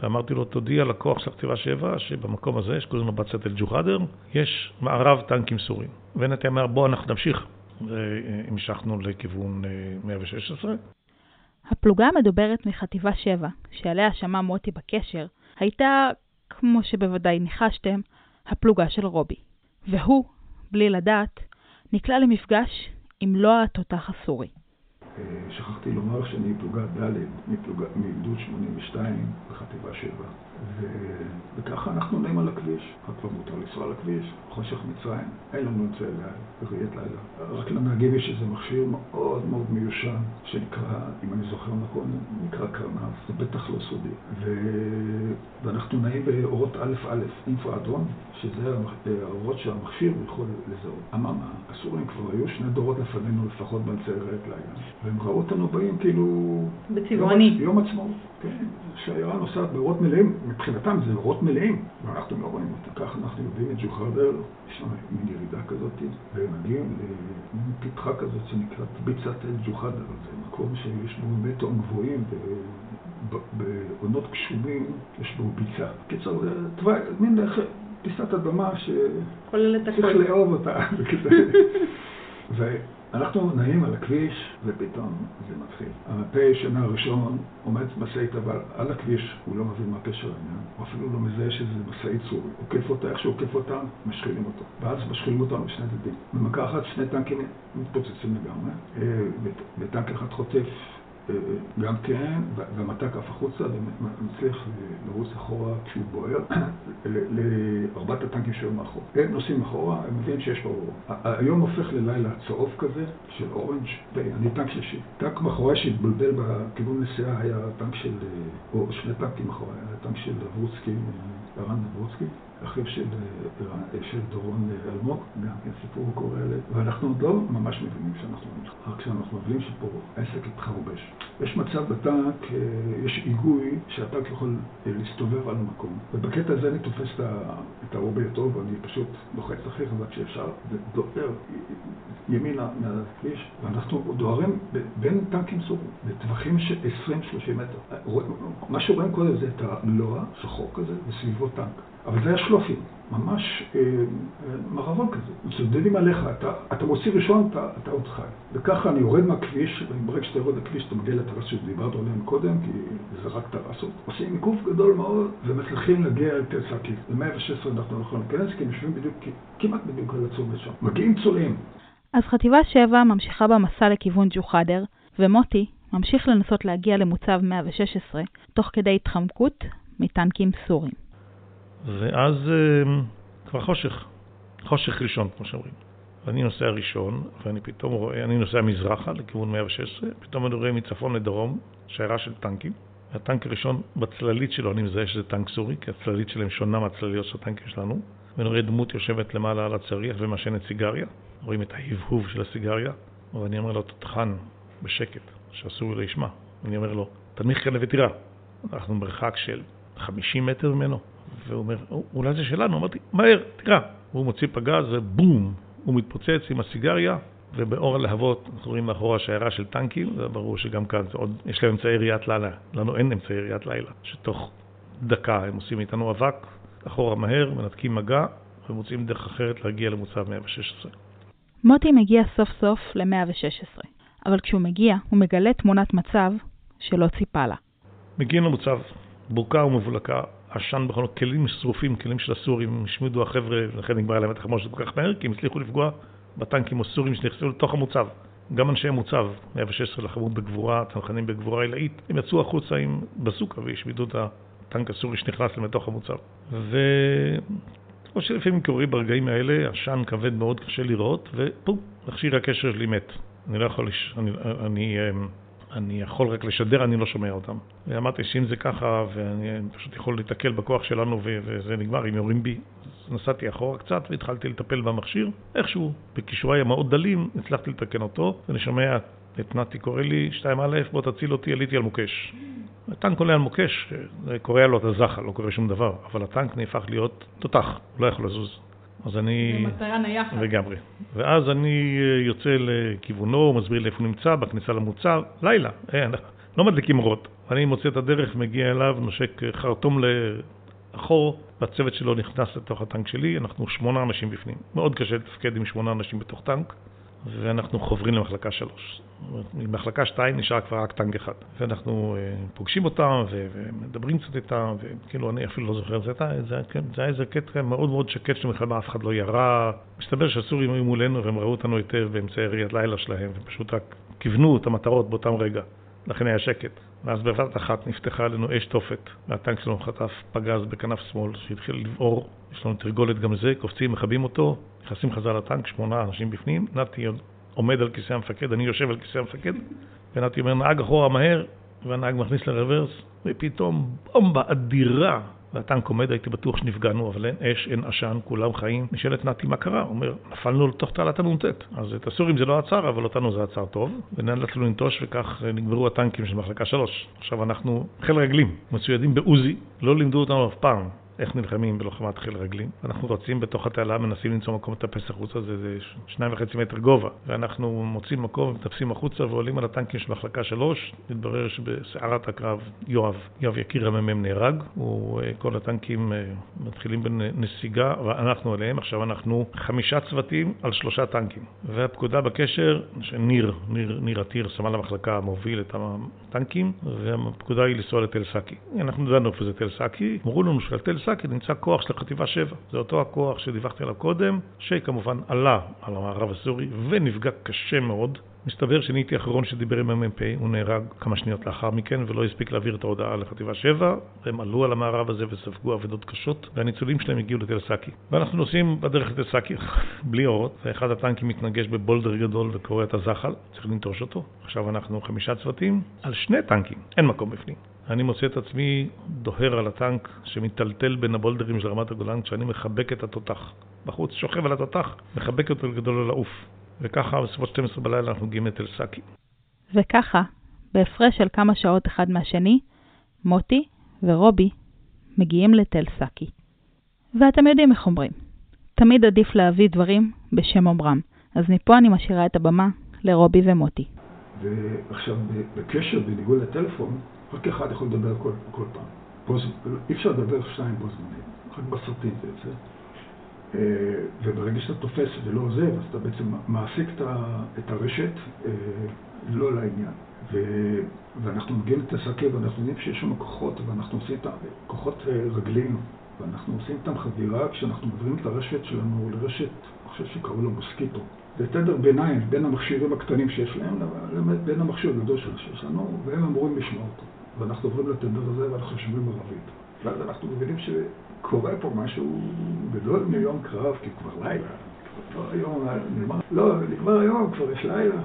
ואמרתי לו, תודיע לכוח של חטיבה 7 שבמקום הזה, שקוראים לו בצד אל-ג'וחאדר, יש מערב טנקים סורים. ונתי אמר, בוא אנחנו נמשיך. והמשכנו לכיוון 116. אה, הפלוגה המדוברת מחטיבה 7, שעליה שמע מוטי בקשר, הייתה, כמו שבוודאי ניחשתם, הפלוגה של רובי. והוא, בלי לדעת, נקלע למפגש עם לא התותח הסורי. אה, שכחתי לומר שאני פלוגה ד' מגדוד 82 בחטיבה 7. וככה אנחנו נעים על הכביש. רק כבר מותר לנסוע על הכביש, חושך מצרים, אין לנו את זה בראיית לילה. רק לנהגים יש איזה מכשיר מאוד מאוד מיושן, שנקרא, אם אני זוכר נכון, נקרא קרנף, זה בטח לא סודי. ו... ואנחנו נעים באורות א' א', אינפו אדום, שזה האורות שהמכשיר יכול לזהות. אממה, הסורים כבר היו שני דורות לפנינו לפחות באמצעי ראיית לילה, והם ראו אותנו באים כאילו... בצבעוני. יום, יום עצמאות, כן. שיירה נוסעת באורות מלאים, מבחינתם זה אורות מלאים, ואנחנו לא רואים אותה. ככה אנחנו יודעים את ג'וחרדר, יש שם מין ירידה כזאת, ומגיעים למין פתחה כזאת שנקראת ביצת אל ג'וחרדר, זה מקום שיש בו מטון גבוהים, בעונות גשומים יש בו ביצה. קיצור, זה תוואי, מין פיסת אדמה שצריך לאהוב אותה. אנחנו נעים על הכביש, ופתאום זה מתחיל. המ"פ שנה הראשון עומד משאית, אבל על הכביש הוא לא מבין מה פשר העניין, הוא אפילו לא מזהה שזה משאית סורי. עוקף אותה, איך שהוא עוקף אותה, משחילים אותו. ואז משחילים אותנו בשני דדים. במכה אחת שני טנקים מתפוצצים לגמרי, אה, וטנק אחד חוטף גם כן, והמטק עף החוצה ומצליח לרוץ אחורה כשהוא בוער לארבעת הטנקים שהיו מאחור. הם נוסעים אחורה, הם מבינים שיש פה אור. היום הופך ללילה צהוב כזה של אורנג' ואני טנק שלישי. טנק מאחורי שהתבלבל בכיוון נסיעה היה טנק של, או שני טנקים מאחורי, היה טנק של אברוצקי, ערן אברוצקי. אחיו של, אה, של דורון אה, אלמוג, גם כן סיפור קורא אלה, ואנחנו עוד לא ממש מבינים שאנחנו, רק כשאנחנו מבינים שפה העסק התחרבש. יש מצב בטנק, אה, יש היגוי שהטנק יכול להסתובב על המקום, ובקטע הזה אני תופס את הרובי הטוב, ואני פשוט לוחץ הכי חזק שאפשר, ודוהר ימינה מהכביש, ואנחנו דוהרים בין טנקים סורים, בטווחים של 20-30 מטר. מה שרואים קודם זה את הלוע, שחור כזה, וסביבו טנק. אבל זה היה שלופים, ממש אה, אה, מרבון כזה. מצודדים עליך, אתה, מוציא ראשון, אתה, עוד חי. וככה אני יורד מהכביש, וברגע שאתה יורד לכביש אתה מגיע לטרסות שדיברנו עליהן קודם, כי זה רק טרסות. עושים עיקוף גדול מאוד, ומצליחים להגיע אל תל סאקי. ב-116 אנחנו לא יכולים להיכנס, כי הם יושבים בדיוק, כמעט בדיוק על הצומת שם. מגיעים צולעים. אז חטיבה 7 ממשיכה במסע לכיוון ג'וחאדר, ומוטי ממשיך לנסות להגיע למוצב 116, תוך כדי התחמקות מטנקים סורים. ואז אה, כבר חושך, חושך ראשון, כמו שאומרים. ואני נוסע ראשון, ואני פתאום רואה, אני נוסע מזרחה לכיוון 116, פתאום אני רואה מצפון לדרום שיירה של טנקים. הטנק הראשון, בצללית שלו אני מזהה שזה טנק סורי, כי הצללית שלהם שונה מהצלליות של הטנקים שלנו. ואני רואה דמות יושבת למעלה על הצריח ומעשנת סיגריה. רואים את ההבהוב של הסיגריה, ואני אומר לו, תותחן, בשקט, שאסור לי לשמע. אני אומר לו, תנמיך כאלה ותירה. אנחנו במרחק של 50 מטר ממנו. והוא אומר, אולי זה שלנו? אמרתי, מהר, תקרא. והוא מוציא פגז ובום, הוא מתפוצץ עם הסיגריה, ובאור הלהבות אנחנו רואים מאחורה שיירה של טנקים, זה ברור שגם כאן זה עוד, יש להם אמצעי ראיית לילה. לנו אין אמצעי ראיית לילה, שתוך דקה הם עושים איתנו אבק, אחורה מהר, מנתקים מגע, ומוצאים דרך אחרת להגיע למוצב 116. מוטי מגיע סוף סוף ל-116, אבל כשהוא מגיע, הוא מגלה תמונת מצב שלא ציפה לה. מגיעים למוצב, בוקה ומבולקה, עשן בכל כלים שרופים, כלים של הסורים, השמידו החבר'ה, ולכן נגמר להם את החמושת כל כך מהר, כי הם הצליחו לפגוע בטנקים הסורים שנכנסו לתוך המוצב. גם אנשי המוצב, 116 לחמו בגבורה, צנחנים בגבורה עילאית, הם יצאו החוצה עם בזוקה והשמידו את הטנק הסורי שנכנס להם לתוך המוצב. ו... כמו שלפעמים קורה ברגעים האלה, עשן כבד מאוד, קשה לראות, ופום, מכשיר הקשר שלי מת. אני לא יכול, לש... אני, אני, אמ, אני יכול רק לשדר, אני לא שומע אותם. ואמרתי שאם זה ככה, ואני פשוט יכול להתקל בכוח שלנו וזה נגמר, אם יורים בי, אז נסעתי אחורה קצת והתחלתי לטפל במכשיר. איכשהו, בכישוריי המאוד דלים, הצלחתי לתקן אותו, ואני שומע את נתי קורא לי, 2א, בוא תציל אותי, עליתי על מוקש. הטנק עולה על מוקש, זה קורע לו את הזחל, לא קורה שום דבר, אבל הטנק נהפך להיות תותח, הוא לא יכול לזוז. אז אני... במטרה נייחת. לגמרי. ואז אני אה, יוצא לכיוונו, מסביר לי איפה הוא נמצא, בכניסה למוצר, לילה, אין, לא מדליקים אורות. אני מוצא את הדרך, מגיע אליו, נושק אה, חרטום לאחור, והצוות שלו נכנס לתוך הטנק שלי, אנחנו שמונה אנשים בפנים. מאוד קשה לתפקד עם שמונה אנשים בתוך טנק. ואנחנו חוברים למחלקה שלוש. במחלקה שתיים נשאר כבר רק טנק אחד. ואנחנו אה, פוגשים אותם ומדברים קצת איתם, וכאילו אני אפילו לא זוכר, זה, זה, כן, זה היה איזה קטע מאוד מאוד שקט שבכלל אף אחד לא ירה. מסתבר שהסורים היו מולנו והם ראו אותנו היטב באמצעי ראיית לילה שלהם, ופשוט רק כיוונו את המטרות באותם רגע. לכן היה שקט. ואז בבת אחת נפתחה עלינו אש תופת, והטנק שלנו חטף פגז בכנף שמאל שהתחיל לבעור, יש לנו תרגולת גם זה, קופצים, מכבים אותו, נכנסים חזרה לטנק, שמונה אנשים בפנים, נתי עומד על כיסא המפקד, אני יושב על כיסא המפקד, ונתי אומר, נהג אחורה מהר, והנהג מכניס לרוורס, ופתאום בומבה אדירה והטנק עומד, הייתי בטוח שנפגענו, אבל אין אש, אין עשן, כולם חיים. נשאלת נתי מה קרה, הוא אומר, נפלנו לתוך תעלת הנ"ט. אז את הסורים זה לא עצר, אבל אותנו זה עצר טוב, ונאלצנו לנטוש וכך נגמרו הטנקים של מחלקה 3. עכשיו אנחנו חיל רגלים, מצוידים בעוזי, לא לימדו אותנו אף פעם איך נלחמים בלוחמת חיל רגלים. אנחנו רצים בתוך התעלה, מנסים למצוא מקום לטפס החוצה, זה, זה שניים וחצי מטר גובה. ואנחנו מוצאים מקום ומטפסים החוצה ועולים על הטנקים של מחלקה שלוש. מתברר שבסערת הקרב יואב, יואב יקיר המ"מ נהרג. הוא, אה, כל הטנקים אה, מתחילים בנסיגה ואנחנו עליהם. עכשיו אנחנו חמישה צוותים על שלושה טנקים. והפקודה בקשר, שניר, ניר, ניר עתיר, סמל המחלקה, מוביל את הטנקים, והפקודה היא לנסוע לתל סאקי. אנחנו ידענו איפה זה תל סאקי. אמרו לנו שעל תל סאקי נמצא כוח של חטיבה 7. זה אותו הכוח שדיווחתי עליו קודם, שכמובן עלה על המארב הסורי ונפגע קשה מאוד. מסתבר שאני הייתי האחרון שדיבר עם המ"פ, הוא נהרג כמה שניות לאחר מכן ולא הספיק להעביר את ההודעה לחטיבה 7. הם עלו על המארב הזה וספגו אבדות קשות, והניצולים שלהם הגיעו לתל סאקי. ואנחנו נוסעים בדרך לתל סאקי בלי אורות, ואחד הטנקים מתנגש בבולדר גדול וקורע את הזחל, צריך לנטוש אותו. עכשיו אנחנו חמישה צוותים על שני טנקים, אין מקום בפנים. אני מוצא את עצמי דוהר על הטנק שמטלטל בין הבולדרים של רמת הגולן כשאני מחבק את התותח. בחוץ, שוכב על התותח, מחבק אותו לגדול לו לעוף. וככה בסביבות 12 בלילה אנחנו מגיעים לתל סאקי. וככה, בהפרש של כמה שעות אחד מהשני, מוטי ורובי מגיעים לתל סאקי. ואתם יודעים איך אומרים, תמיד עדיף להביא דברים בשם אומרם. אז מפה אני משאירה את הבמה לרובי ומוטי. ועכשיו, בקשר, בניגוד לטלפון, רק אחד יכול לדבר כל, כל פעם. פוז, אי אפשר לדבר שניים בו זמנית, רק בסרטים זה יוצא. אה, וברגע שאתה תופס ולא עוזב, אז אתה בעצם מעסיק את הרשת אה, לא לעניין. ו... ואנחנו מגיעים לתסקר ואנחנו יודעים שיש שם כוחות, ואנחנו עושים את כוחות אה, רגלים, ואנחנו עושים איתם חבירה כשאנחנו מעבירים את הרשת שלנו לרשת, אני חושב שקראו לו מוסקיטו. זה תדר ביניים בין המכשירים הקטנים שיש להם לבין המכשיר הגדול שיש לנו, והם אמורים לשמוע אותו. ואנחנו עוברים לתדר הזה ואנחנו שומעים ערבית. ואז אנחנו מבינים שקורה פה משהו גדול מיום קרב, כי כבר לילה. כבר היום, נגמר, לא, נגמר היום, כבר יש לילה.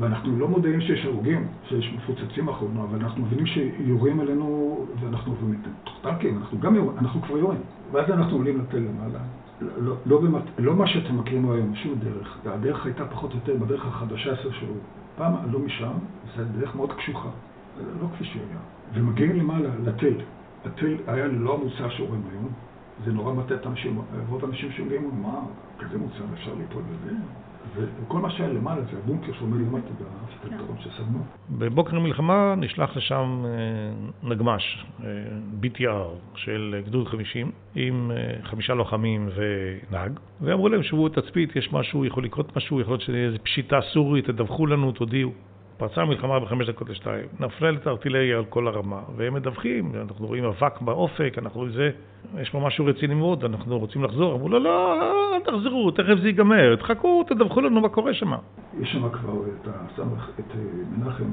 ואנחנו לא מודעים שיש הרוגים, שיש מפוצצים אחרונה, אבל אנחנו מבינים שיורים עלינו, ואנחנו עוברים את טנקים, אנחנו גם יורים, אנחנו כבר יורים. ואז אנחנו עולים לתל למעלה. לא, לא, במת... לא מה שאתם מכירים היום, שום דרך. הדרך הייתה פחות או יותר בדרך החדשה עשר שעות. פעם עלו משם, זו דרך מאוד קשוחה. לא כפי שהוא היה. ומגיעים למעלה, לתל. התל היה ללא המוצר שרואים היום. זה נורא מטה את האנשים, רוב האנשים שאומרים, מה, כזה מוצר אפשר ליפול בזה? וכל מה שהיה למעלה זה הבונקר שעומד למטה בפתרון שסדנו. בבוקר המלחמה נשלח לשם אה, נגמ"ש, אה, BTR של גדוד 50, עם אה, חמישה לוחמים ונהג, ואמרו להם שבו תצפית, יש משהו, יכול לקרות משהו, יכול להיות שזה פשיטה סורית, תדווחו לנו, תודיעו. פרצה המלחמה בחמש דקות לשתיים, נפללת ארטילריה על כל הרמה, והם מדווחים, אנחנו רואים אבק באופק, אנחנו רואים זה, יש פה משהו רציני מאוד, אנחנו רוצים לחזור. אמרו לו, לא, לא, אל תחזרו, תכף זה ייגמר, תחכו, תדווחו לנו מה קורה שם. יש שם כבר את, הסמך, את אה, מנחם,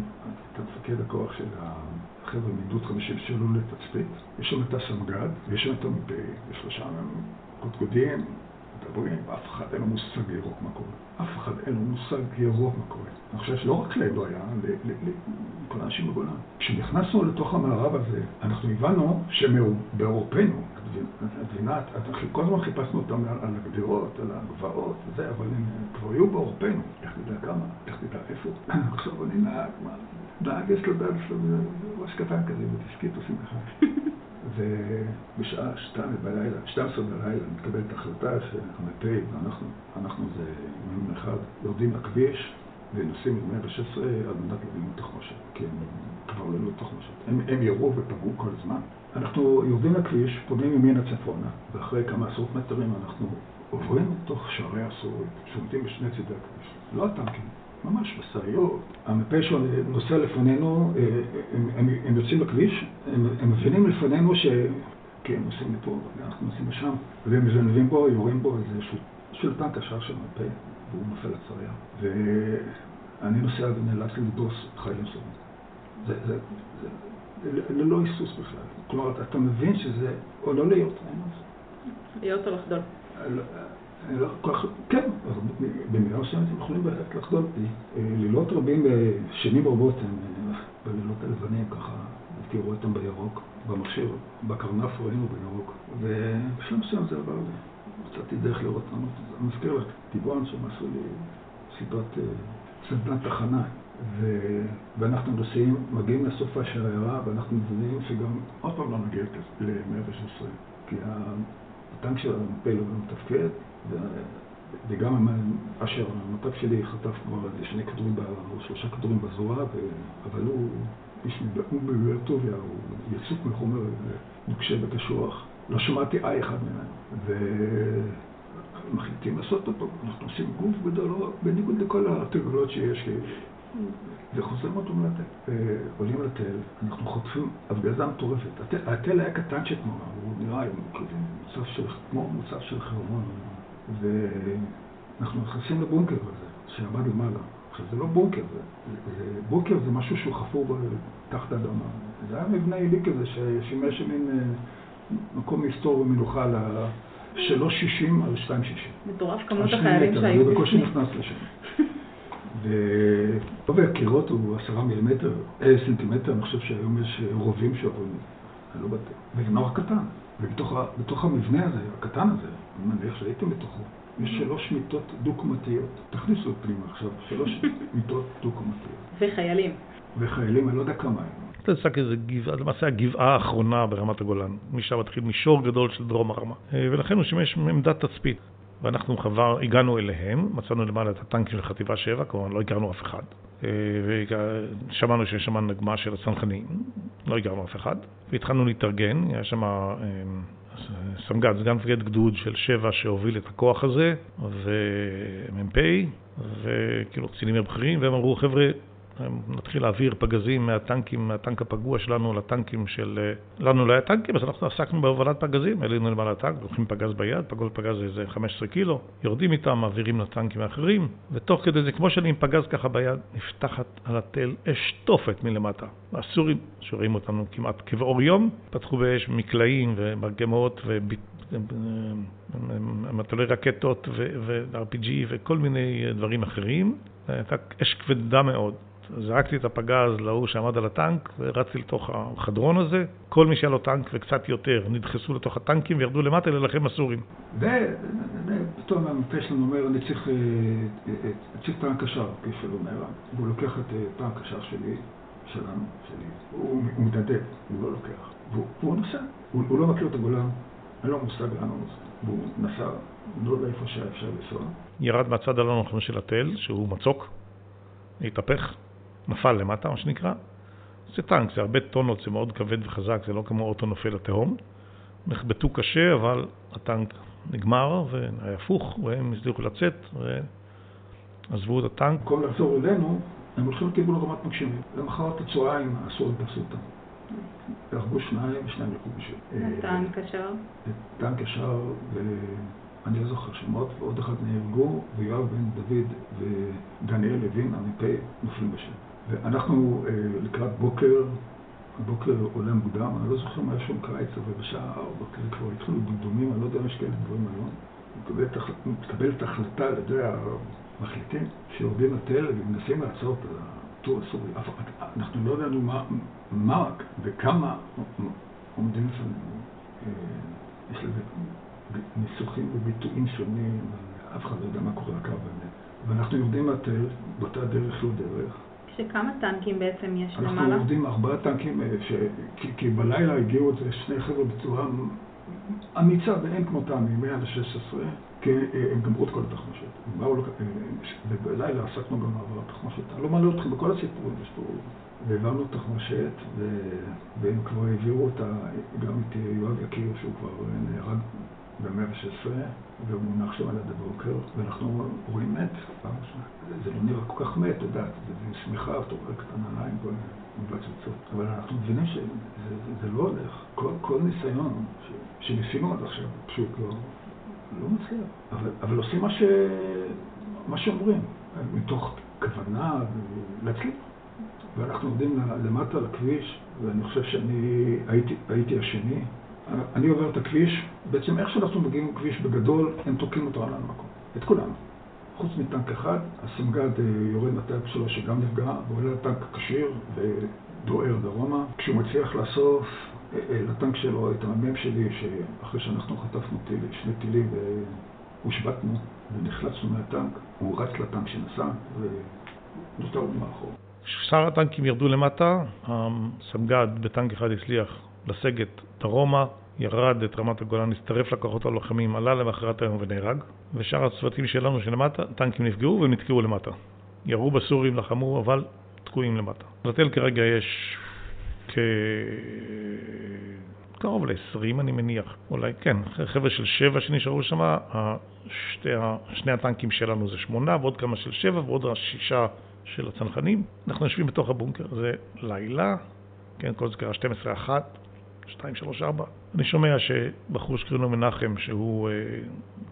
את מפקד הכוח של החבר'ה מגדוד 50 שעלו לתצפית, יש שם את הסמג"ד, ויש שם את המ"פ, יש לו שם קודקודים, מדברים, ואף אחד אין לו מושג ירוק מה קורה. אף אחד אין לו מושג ירוק מה קורה. אני חושב שלא רק להם לא היה, לכל האנשים בגולן. כשנכנסנו לתוך המערב הזה, אנחנו הבנו שבעורפנו, הדבינת, כל הזמן חיפשנו אותם על הגדרות, על הגבעות וזה, אבל הם כבר היו בעורפנו. איך תדע כמה? איך תדע איפה? עכשיו אני נהג, מה? נהג יש לו דעת, יש לו ראש קטן כזה, בדיסקית עושים ככה. ובשעה שתיים בלילה, 12 בלילה, מתקבלת החלטה שהמ"פ ואנחנו, אנחנו זה יום אחד, יורדים לכביש ונוסעים את 116 על מנת לבנות תחמושת, כי הם כבר ללא תחמושת. הם, הם ירו ופגעו כל הזמן. אנחנו יורדים לכביש, פונים ימינה צפונה, ואחרי כמה עשרות מטרים אנחנו עוברים לתוך שערי הסורית, שעומדים בשני צידי הכביש. לא הטנקים, ממש משאיות. המ"פ שנוסע לפנינו, אה, הם, הם, הם יוצאים לכביש, הם, הם מבינים לפנינו ש... כן, הם נוסעים לפה, אנחנו נוסעים לשם, והם מזנבים בו, יורים בו איזה של טנק השאר של מ"פ, והוא נופל לצריה. ואני נוסע ונאלץ לדרוס חיילים סורים. זה, זה, זה, זה ללא היסוס בכלל. כלומר, אתה מבין שזה, או לא להיות, אין מה זה. להיות או לחדול. כן, במידה מסוימת הם יכולים בהחלט לחדול. לילות רבים, שנים רבות הם בלילות הלבנים ככה, תראו אותם בירוק, במכשיר, בקרנף ראינו בירוק, ובשלב מסוים זה עבר לי. מצאתי דרך לראות לנו, אני מזכיר לך, טיבואן שהם עשו לי סיבת סדנת תחנה, ו... ואנחנו נוסעים, מגיעים לסופה של העיירה, ואנחנו מבינים שגם עוד פעם לא נגיע ל-116, כי הטנק של המ"פ לא מתפקד, וגם אשר, המטף שלי חטף כבר שני כדורים, או שלושה כדורים בזרוע. אבל הוא איש מבאר טוביה, הוא יצוק מחומר נוקשה וקשוח. לא שמעתי איי אחד ממנו. ומחליטים לעשות אותו. אנחנו עושים גוף גדול, בניגוד לכל התרגולות שיש. וחוזרים אותו מהתל. עולים לתל, אנחנו חוטפים הפגזה מטורפת. התל היה קטנצ'ט נורא, הוא נראה כמו מוצב של חרמון. ואנחנו נכנסים לבונקר הזה, שעמד למעלה. עכשיו, זה לא בונקר, זה, זה, בונקר זה משהו שהוא חפור תחת האדמה. זה היה מבנה עילי כזה ששימש מין אה, מקום מסתור ומנוחה ל... 3.60 על 2.60. מטורף כמות החיילים שהיו בפנים. אני בקושי נכנס לשם. וגובה הקירות הוא עשרה מילימטר, אה, סנטימטר, אני חושב שהיום יש רובים שעוברים, אני לא בטוח. וזה נורא קטן. ובתוך המבנה הזה, הקטן הזה, אני מניח שהייתם בתוכו, יש שלוש מיטות דו-קומתיות. תכניסו פנימה עכשיו, שלוש מיטות דו-קומתיות. וחיילים. וחיילים, אני לא יודע כמה הם. שק איזה גבעה, למעשה הגבעה האחרונה ברמת הגולן. משם מתחיל מישור גדול של דרום הרמה. אה, ולכן הוא שימש עמדת תצפית. ואנחנו חבר, הגענו אליהם, מצאנו למעלה את הטנקים של חטיבה 7, כלומר לא הכרנו אף אחד. אה, ושמענו שיש שם נגמ"ש של הצנחנים, לא הכרנו אף אחד. והתחלנו להתארגן, היה שם אה, סמג"ד, סגן מפקד גדוד של 7 שהוביל את הכוח הזה, ומ"פ, וכאילו קצינים בכירים, והם אמרו, חבר'ה, נתחיל להעביר פגזים מהטנקים, מהטנק הפגוע שלנו לטנקים של... לנו לא היה טנקים, אז אנחנו עסקנו בהובלת פגזים, עלינו למעלה הטנק, לוקחים פגז ביד, כל פגז זה איזה 15 קילו, יורדים איתם, מעבירים לטנקים האחרים, ותוך כדי זה, כמו שאני עם פגז ככה ביד, נפתחת על התל אש תופת מלמטה. הסורים, שרואים אותנו כמעט כבאור יום, פתחו באש מקלעים ומרגמות ומטולי רקטות ו-RPG וכל מיני דברים אחרים. הייתה אש כבדה מאוד. זרקתי את הפגז להוא שעמד על הטנק ורצתי לתוך החדרון הזה. כל מי שהיה לו טנק וקצת יותר נדחסו לתוך הטנקים וירדו למטה להילחם בסורים. ופתאום המפה שלנו אומר, אני צריך, אה, אה, צריך טנק קשר, כפי שהוא אומר, והוא לוקח את אה, טנק קשר שלי, שלנו, שלי, הוא מתנדב, הוא לא לוקח, והוא נוסע, הוא לא מכיר את הגולן, אין לו מושג לאן הוא נוסע, והוא נסע, לא יודע איפה שהיה אפשר לנסוע. ירד מהצד הלא נכון של התל, שהוא מצוק, התהפך. נפל למטה, מה שנקרא. זה טנק, זה הרבה טונות, זה מאוד כבד וחזק, זה לא כמו אוטו נופל לתהום. נחבטו קשה, אבל הטנק נגמר והיה הפוך, והם הצליחו לצאת ועזבו את הטנק. במקום לחזור אלינו, הם הולכים לכיוון רמת מגשימים. למחרת הצהריים הסורים תפסו אותם. הרגו שניים ושניים לקחו בשביל. טנק ישר? טנק ישר, ואני לא זוכר שמות, ועוד אחד נהרגו, ויואב בן דוד ודניאל לוין, המ"פ, נופלים בשם. ואנחנו אה, לקראת בוקר, הבוקר עולה מוקדם, אני לא זוכר מה יש שם קיץ, אבל בשעה ארבע כזה כבר התחילו דמדומים, אני לא יודע אם יש כאלה דברים היום. מתקבלת החלטה על ידי המחליטים שיורדים לתל ומנסים לעצור את הטור הסורי. אנחנו לא ידענו מה וכמה עומדים לפנינו. אה, יש לזה ניסוחים וביטויים שונים, אף אחד לא יודע מה קורה לקו באמת. ואנחנו יורדים לתל, באותה דרך לא דרך. שכמה טנקים בעצם יש למעלה? אנחנו עובדים ארבעה טנקים, אה, ש... כי, כי בלילה הגיעו את שני חבר'ה בצורה אמיצה ואין כמותם מ-116, כי אה, הם גמרו את כל התחמושת. אה, ובלילה עסקנו גם בעברת תחמושת. אני לא מעלה אתכם בכל הסיפורים, יש פה... והעברנו תחמושת. והם כבר העבירו אותה, גם את יואב יקיר, שהוא כבר נהרג ב-116, והוא מונח שם על יד הבוקר, ואנחנו רואים מת. זה לא נראה כל כך מת, את יודעת, זה שמיכה, רואה קטנה עם כל מבצצות. אבל אנחנו מבינים שזה לא הולך. כל, כל ניסיון שניסינו עד עכשיו, פשוט לא, לא מצליח. אבל, אבל עושים מה, שאומרים, מתוך כוונה להצליח. ואנחנו עומדים למטה לכביש, ואני חושב שאני הייתי, הייתי השני. אני עובר את הכביש, בעצם איך שאנחנו מגיעים לכביש בגדול, הם תוקעים אותו על המקום, את כולנו. חוץ מטנק אחד, הסמג"ד אה, יורד מהטנק שלו שגם נפגע, ועולה לטנק כשיר ודוהר דרומה. כשהוא מצליח לאסוף אה, אה, לטנק שלו את המ"מ שלי, שאחרי שאנחנו חטפנו טיל, שני טילים והושבתנו ונחלצנו מהטנק, הוא רץ לטנק שנסע ונותר מאחור. שאר הטנקים ירדו למטה, הסמג"ד בטנק אחד הצליח לסגת דרומה, ירד את רמת הגולן, הצטרף לכוחות הלוחמים, עלה למחרת היום ונהרג, ושאר הצוותים שלנו שלמטה, טנקים נפגעו והם נתקעו למטה. ירו בסורים, לחמו, אבל תקועים למטה. לתל כרגע יש. קרוב ל-20 אני מניח, אולי כן, חבר'ה של שבע שנשארו שם, שני הטנקים שלנו זה שמונה ועוד כמה של שבע ועוד שישה של הצנחנים. אנחנו יושבים בתוך הבונקר, זה לילה, כן, כל זה קרה 12-1, 2, 3, 4. אני שומע שבחור שקוראים לו מנחם, שהוא אה,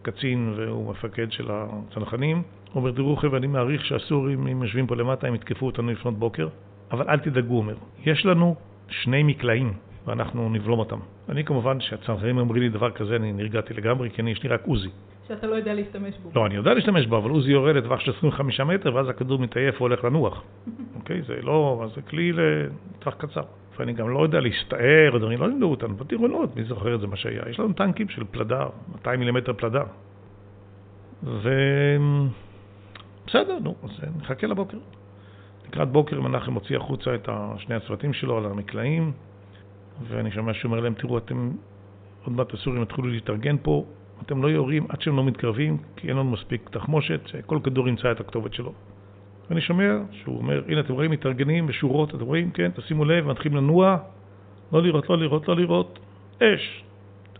קצין והוא מפקד של הצנחנים, אומר, תראו חבר'ה, אני מעריך שהסורים, אם יושבים פה למטה, הם יתקפו אותנו לפנות בוקר, אבל אל תדאגו, הוא אומר. יש לנו שני מקלעים, ואנחנו נבלום אותם. אני כמובן, כשהצנחנים אומרים לי דבר כזה, אני נרגעתי לגמרי, כי אני, יש לי רק עוזי. שאתה לא יודע להשתמש בו. לא, אני יודע להשתמש בו, אבל עוזי יורד לטווח של 25 מטר, ואז הכדור מתעייף והולך לנוח. אוקיי? זה לא, זה כלי לטווח קצר. ואני גם לא יודע להסתער, דברים לא לימדו אותנו, בטירונות, מי זוכר את זה מה שהיה? יש לנו טנקים של פלדה, 200 מילימטר פלדה. ו... בסדר, נו, אז נחכה לבוקר. לקראת בוקר מנחם מוציא החוצה את שני הצוותים שלו על המקלעים, ואני שומע שהוא אומר להם, תראו, אתם, עוד מעט הסורים יתחילו להתארגן פה, אתם לא יורים עד שהם לא מתקרבים, כי אין לנו מספיק תחמושת, שכל כדור ימצא את הכתובת שלו. ואני שומע שהוא אומר, הנה אתם רואים מתארגנים בשורות, אתם רואים, כן, תשימו לב, מתחילים לנוע, לא לראות, לא לראות, לא לראות, אש.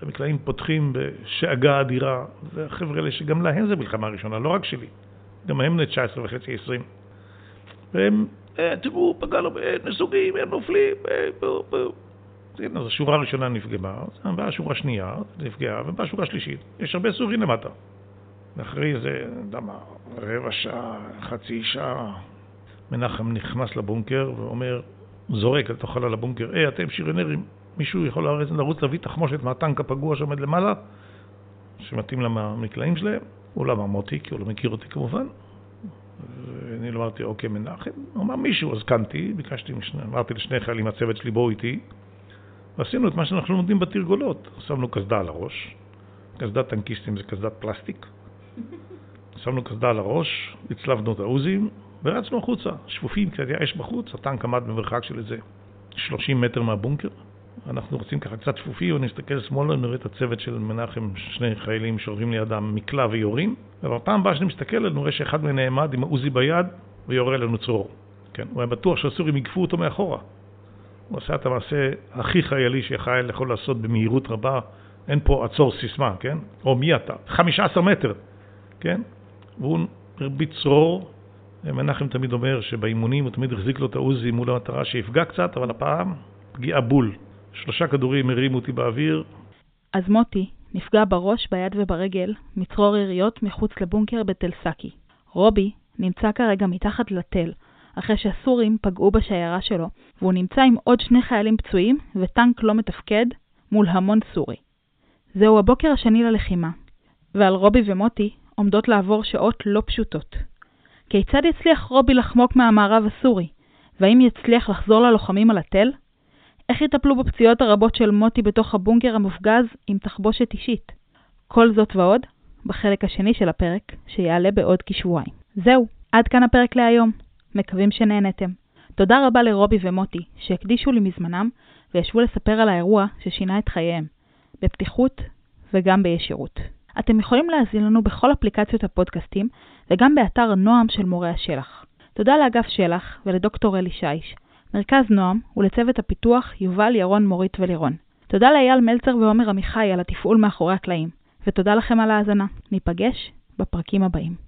המקלעים פותחים בשאגה אדירה, והחבר'ה האלה שגם להם זה מלחמה ראשונה, לא רק שלי, גם הם בני 19 וחצי, 20. והם, אה, תראו, פגע לו, נסוגים, הם נופלים, אה. הנה, אז השורה הראשונה נפגמה, באה השורה השנייה, נפגעה, ובאה השורה השלישית. יש הרבה סורים למטה. ואחרי זה, יודע מה, רבע שעה, חצי שעה, מנחם נכנס לבונקר ואומר, זורק לתוך חלל הבונקר, היי, אתם שריונרים, מישהו יכול לרוץ להביא תחמושת מהטנק הפגוע שעומד למעלה, שמתאים למקלעים שלהם? הוא לא מוטי, כי הוא לא מכיר אותי כמובן. ואני לא אמרתי, אוקיי, מנחם. הוא אמר מישהו, אז קמתי, ביקשתי, אמרתי לשני חיילים מהצוות שלי, בואו איתי. ועשינו את מה שאנחנו לומדים בתרגולות. שמנו קסדה על הראש, קסדת טנקיסטים זה קסדת פלסטיק. שמנו קסדה על הראש, הצלבנו את העוזים ורצנו החוצה, שפופים, כי היה אש בחוץ, הטנק עמד במרחק של איזה 30 מטר מהבונקר. אנחנו רוצים ככה קצת שפופים, ונסתכל שמאלה, נראה את הצוות של מנחם, שני חיילים שורבים לידם מקלע ויורים, ובפעם הבאה שאני מסתכל עלינו, נראה שאחד מהם נעמד עם העוזי ביד ויורה לנו צרור. כן, הוא היה בטוח שהסורים יגפו אותו מאחורה. הוא עשה את המעשה הכי חיילי שחייל יכול לעשות במהירות רבה, אין פה עצור סיסמה, כן? או מי אתה? 15 מטר, כן? והוא הרביץ צרור. מנחם תמיד אומר שבאימונים הוא תמיד החזיק לו את העוזי מול המטרה שיפגע קצת, אבל הפעם פגיעה בול. שלושה כדורים הרימו אותי באוויר. אז מוטי נפגע בראש, ביד וברגל מצרור יריות מחוץ לבונקר בתל סאקי. רובי נמצא כרגע מתחת לתל, אחרי שהסורים פגעו בשיירה שלו, והוא נמצא עם עוד שני חיילים פצועים וטנק לא מתפקד מול המון סורי. זהו הבוקר השני ללחימה, ועל רובי ומוטי עומדות לעבור שעות לא פשוטות. כיצד יצליח רובי לחמוק מהמערב הסורי? והאם יצליח לחזור ללוחמים על התל? איך יטפלו בפציעות הרבות של מוטי בתוך הבונקר המופגז עם תחבושת אישית? כל זאת ועוד בחלק השני של הפרק, שיעלה בעוד כשבועיים. זהו, עד כאן הפרק להיום. מקווים שנהנתם. תודה רבה לרובי ומוטי, שהקדישו לי מזמנם וישבו לספר על האירוע ששינה את חייהם, בפתיחות וגם בישירות. אתם יכולים להזין לנו בכל אפליקציות הפודקאסטים וגם באתר נועם של מורי השלח. תודה לאגף שלח ולדוקטור אלי שיש, מרכז נועם ולצוות הפיתוח יובל, ירון, מורית ולירון. תודה לאייל מלצר ועומר עמיחי על התפעול מאחורי הקלעים, ותודה לכם על ההאזנה. ניפגש בפרקים הבאים.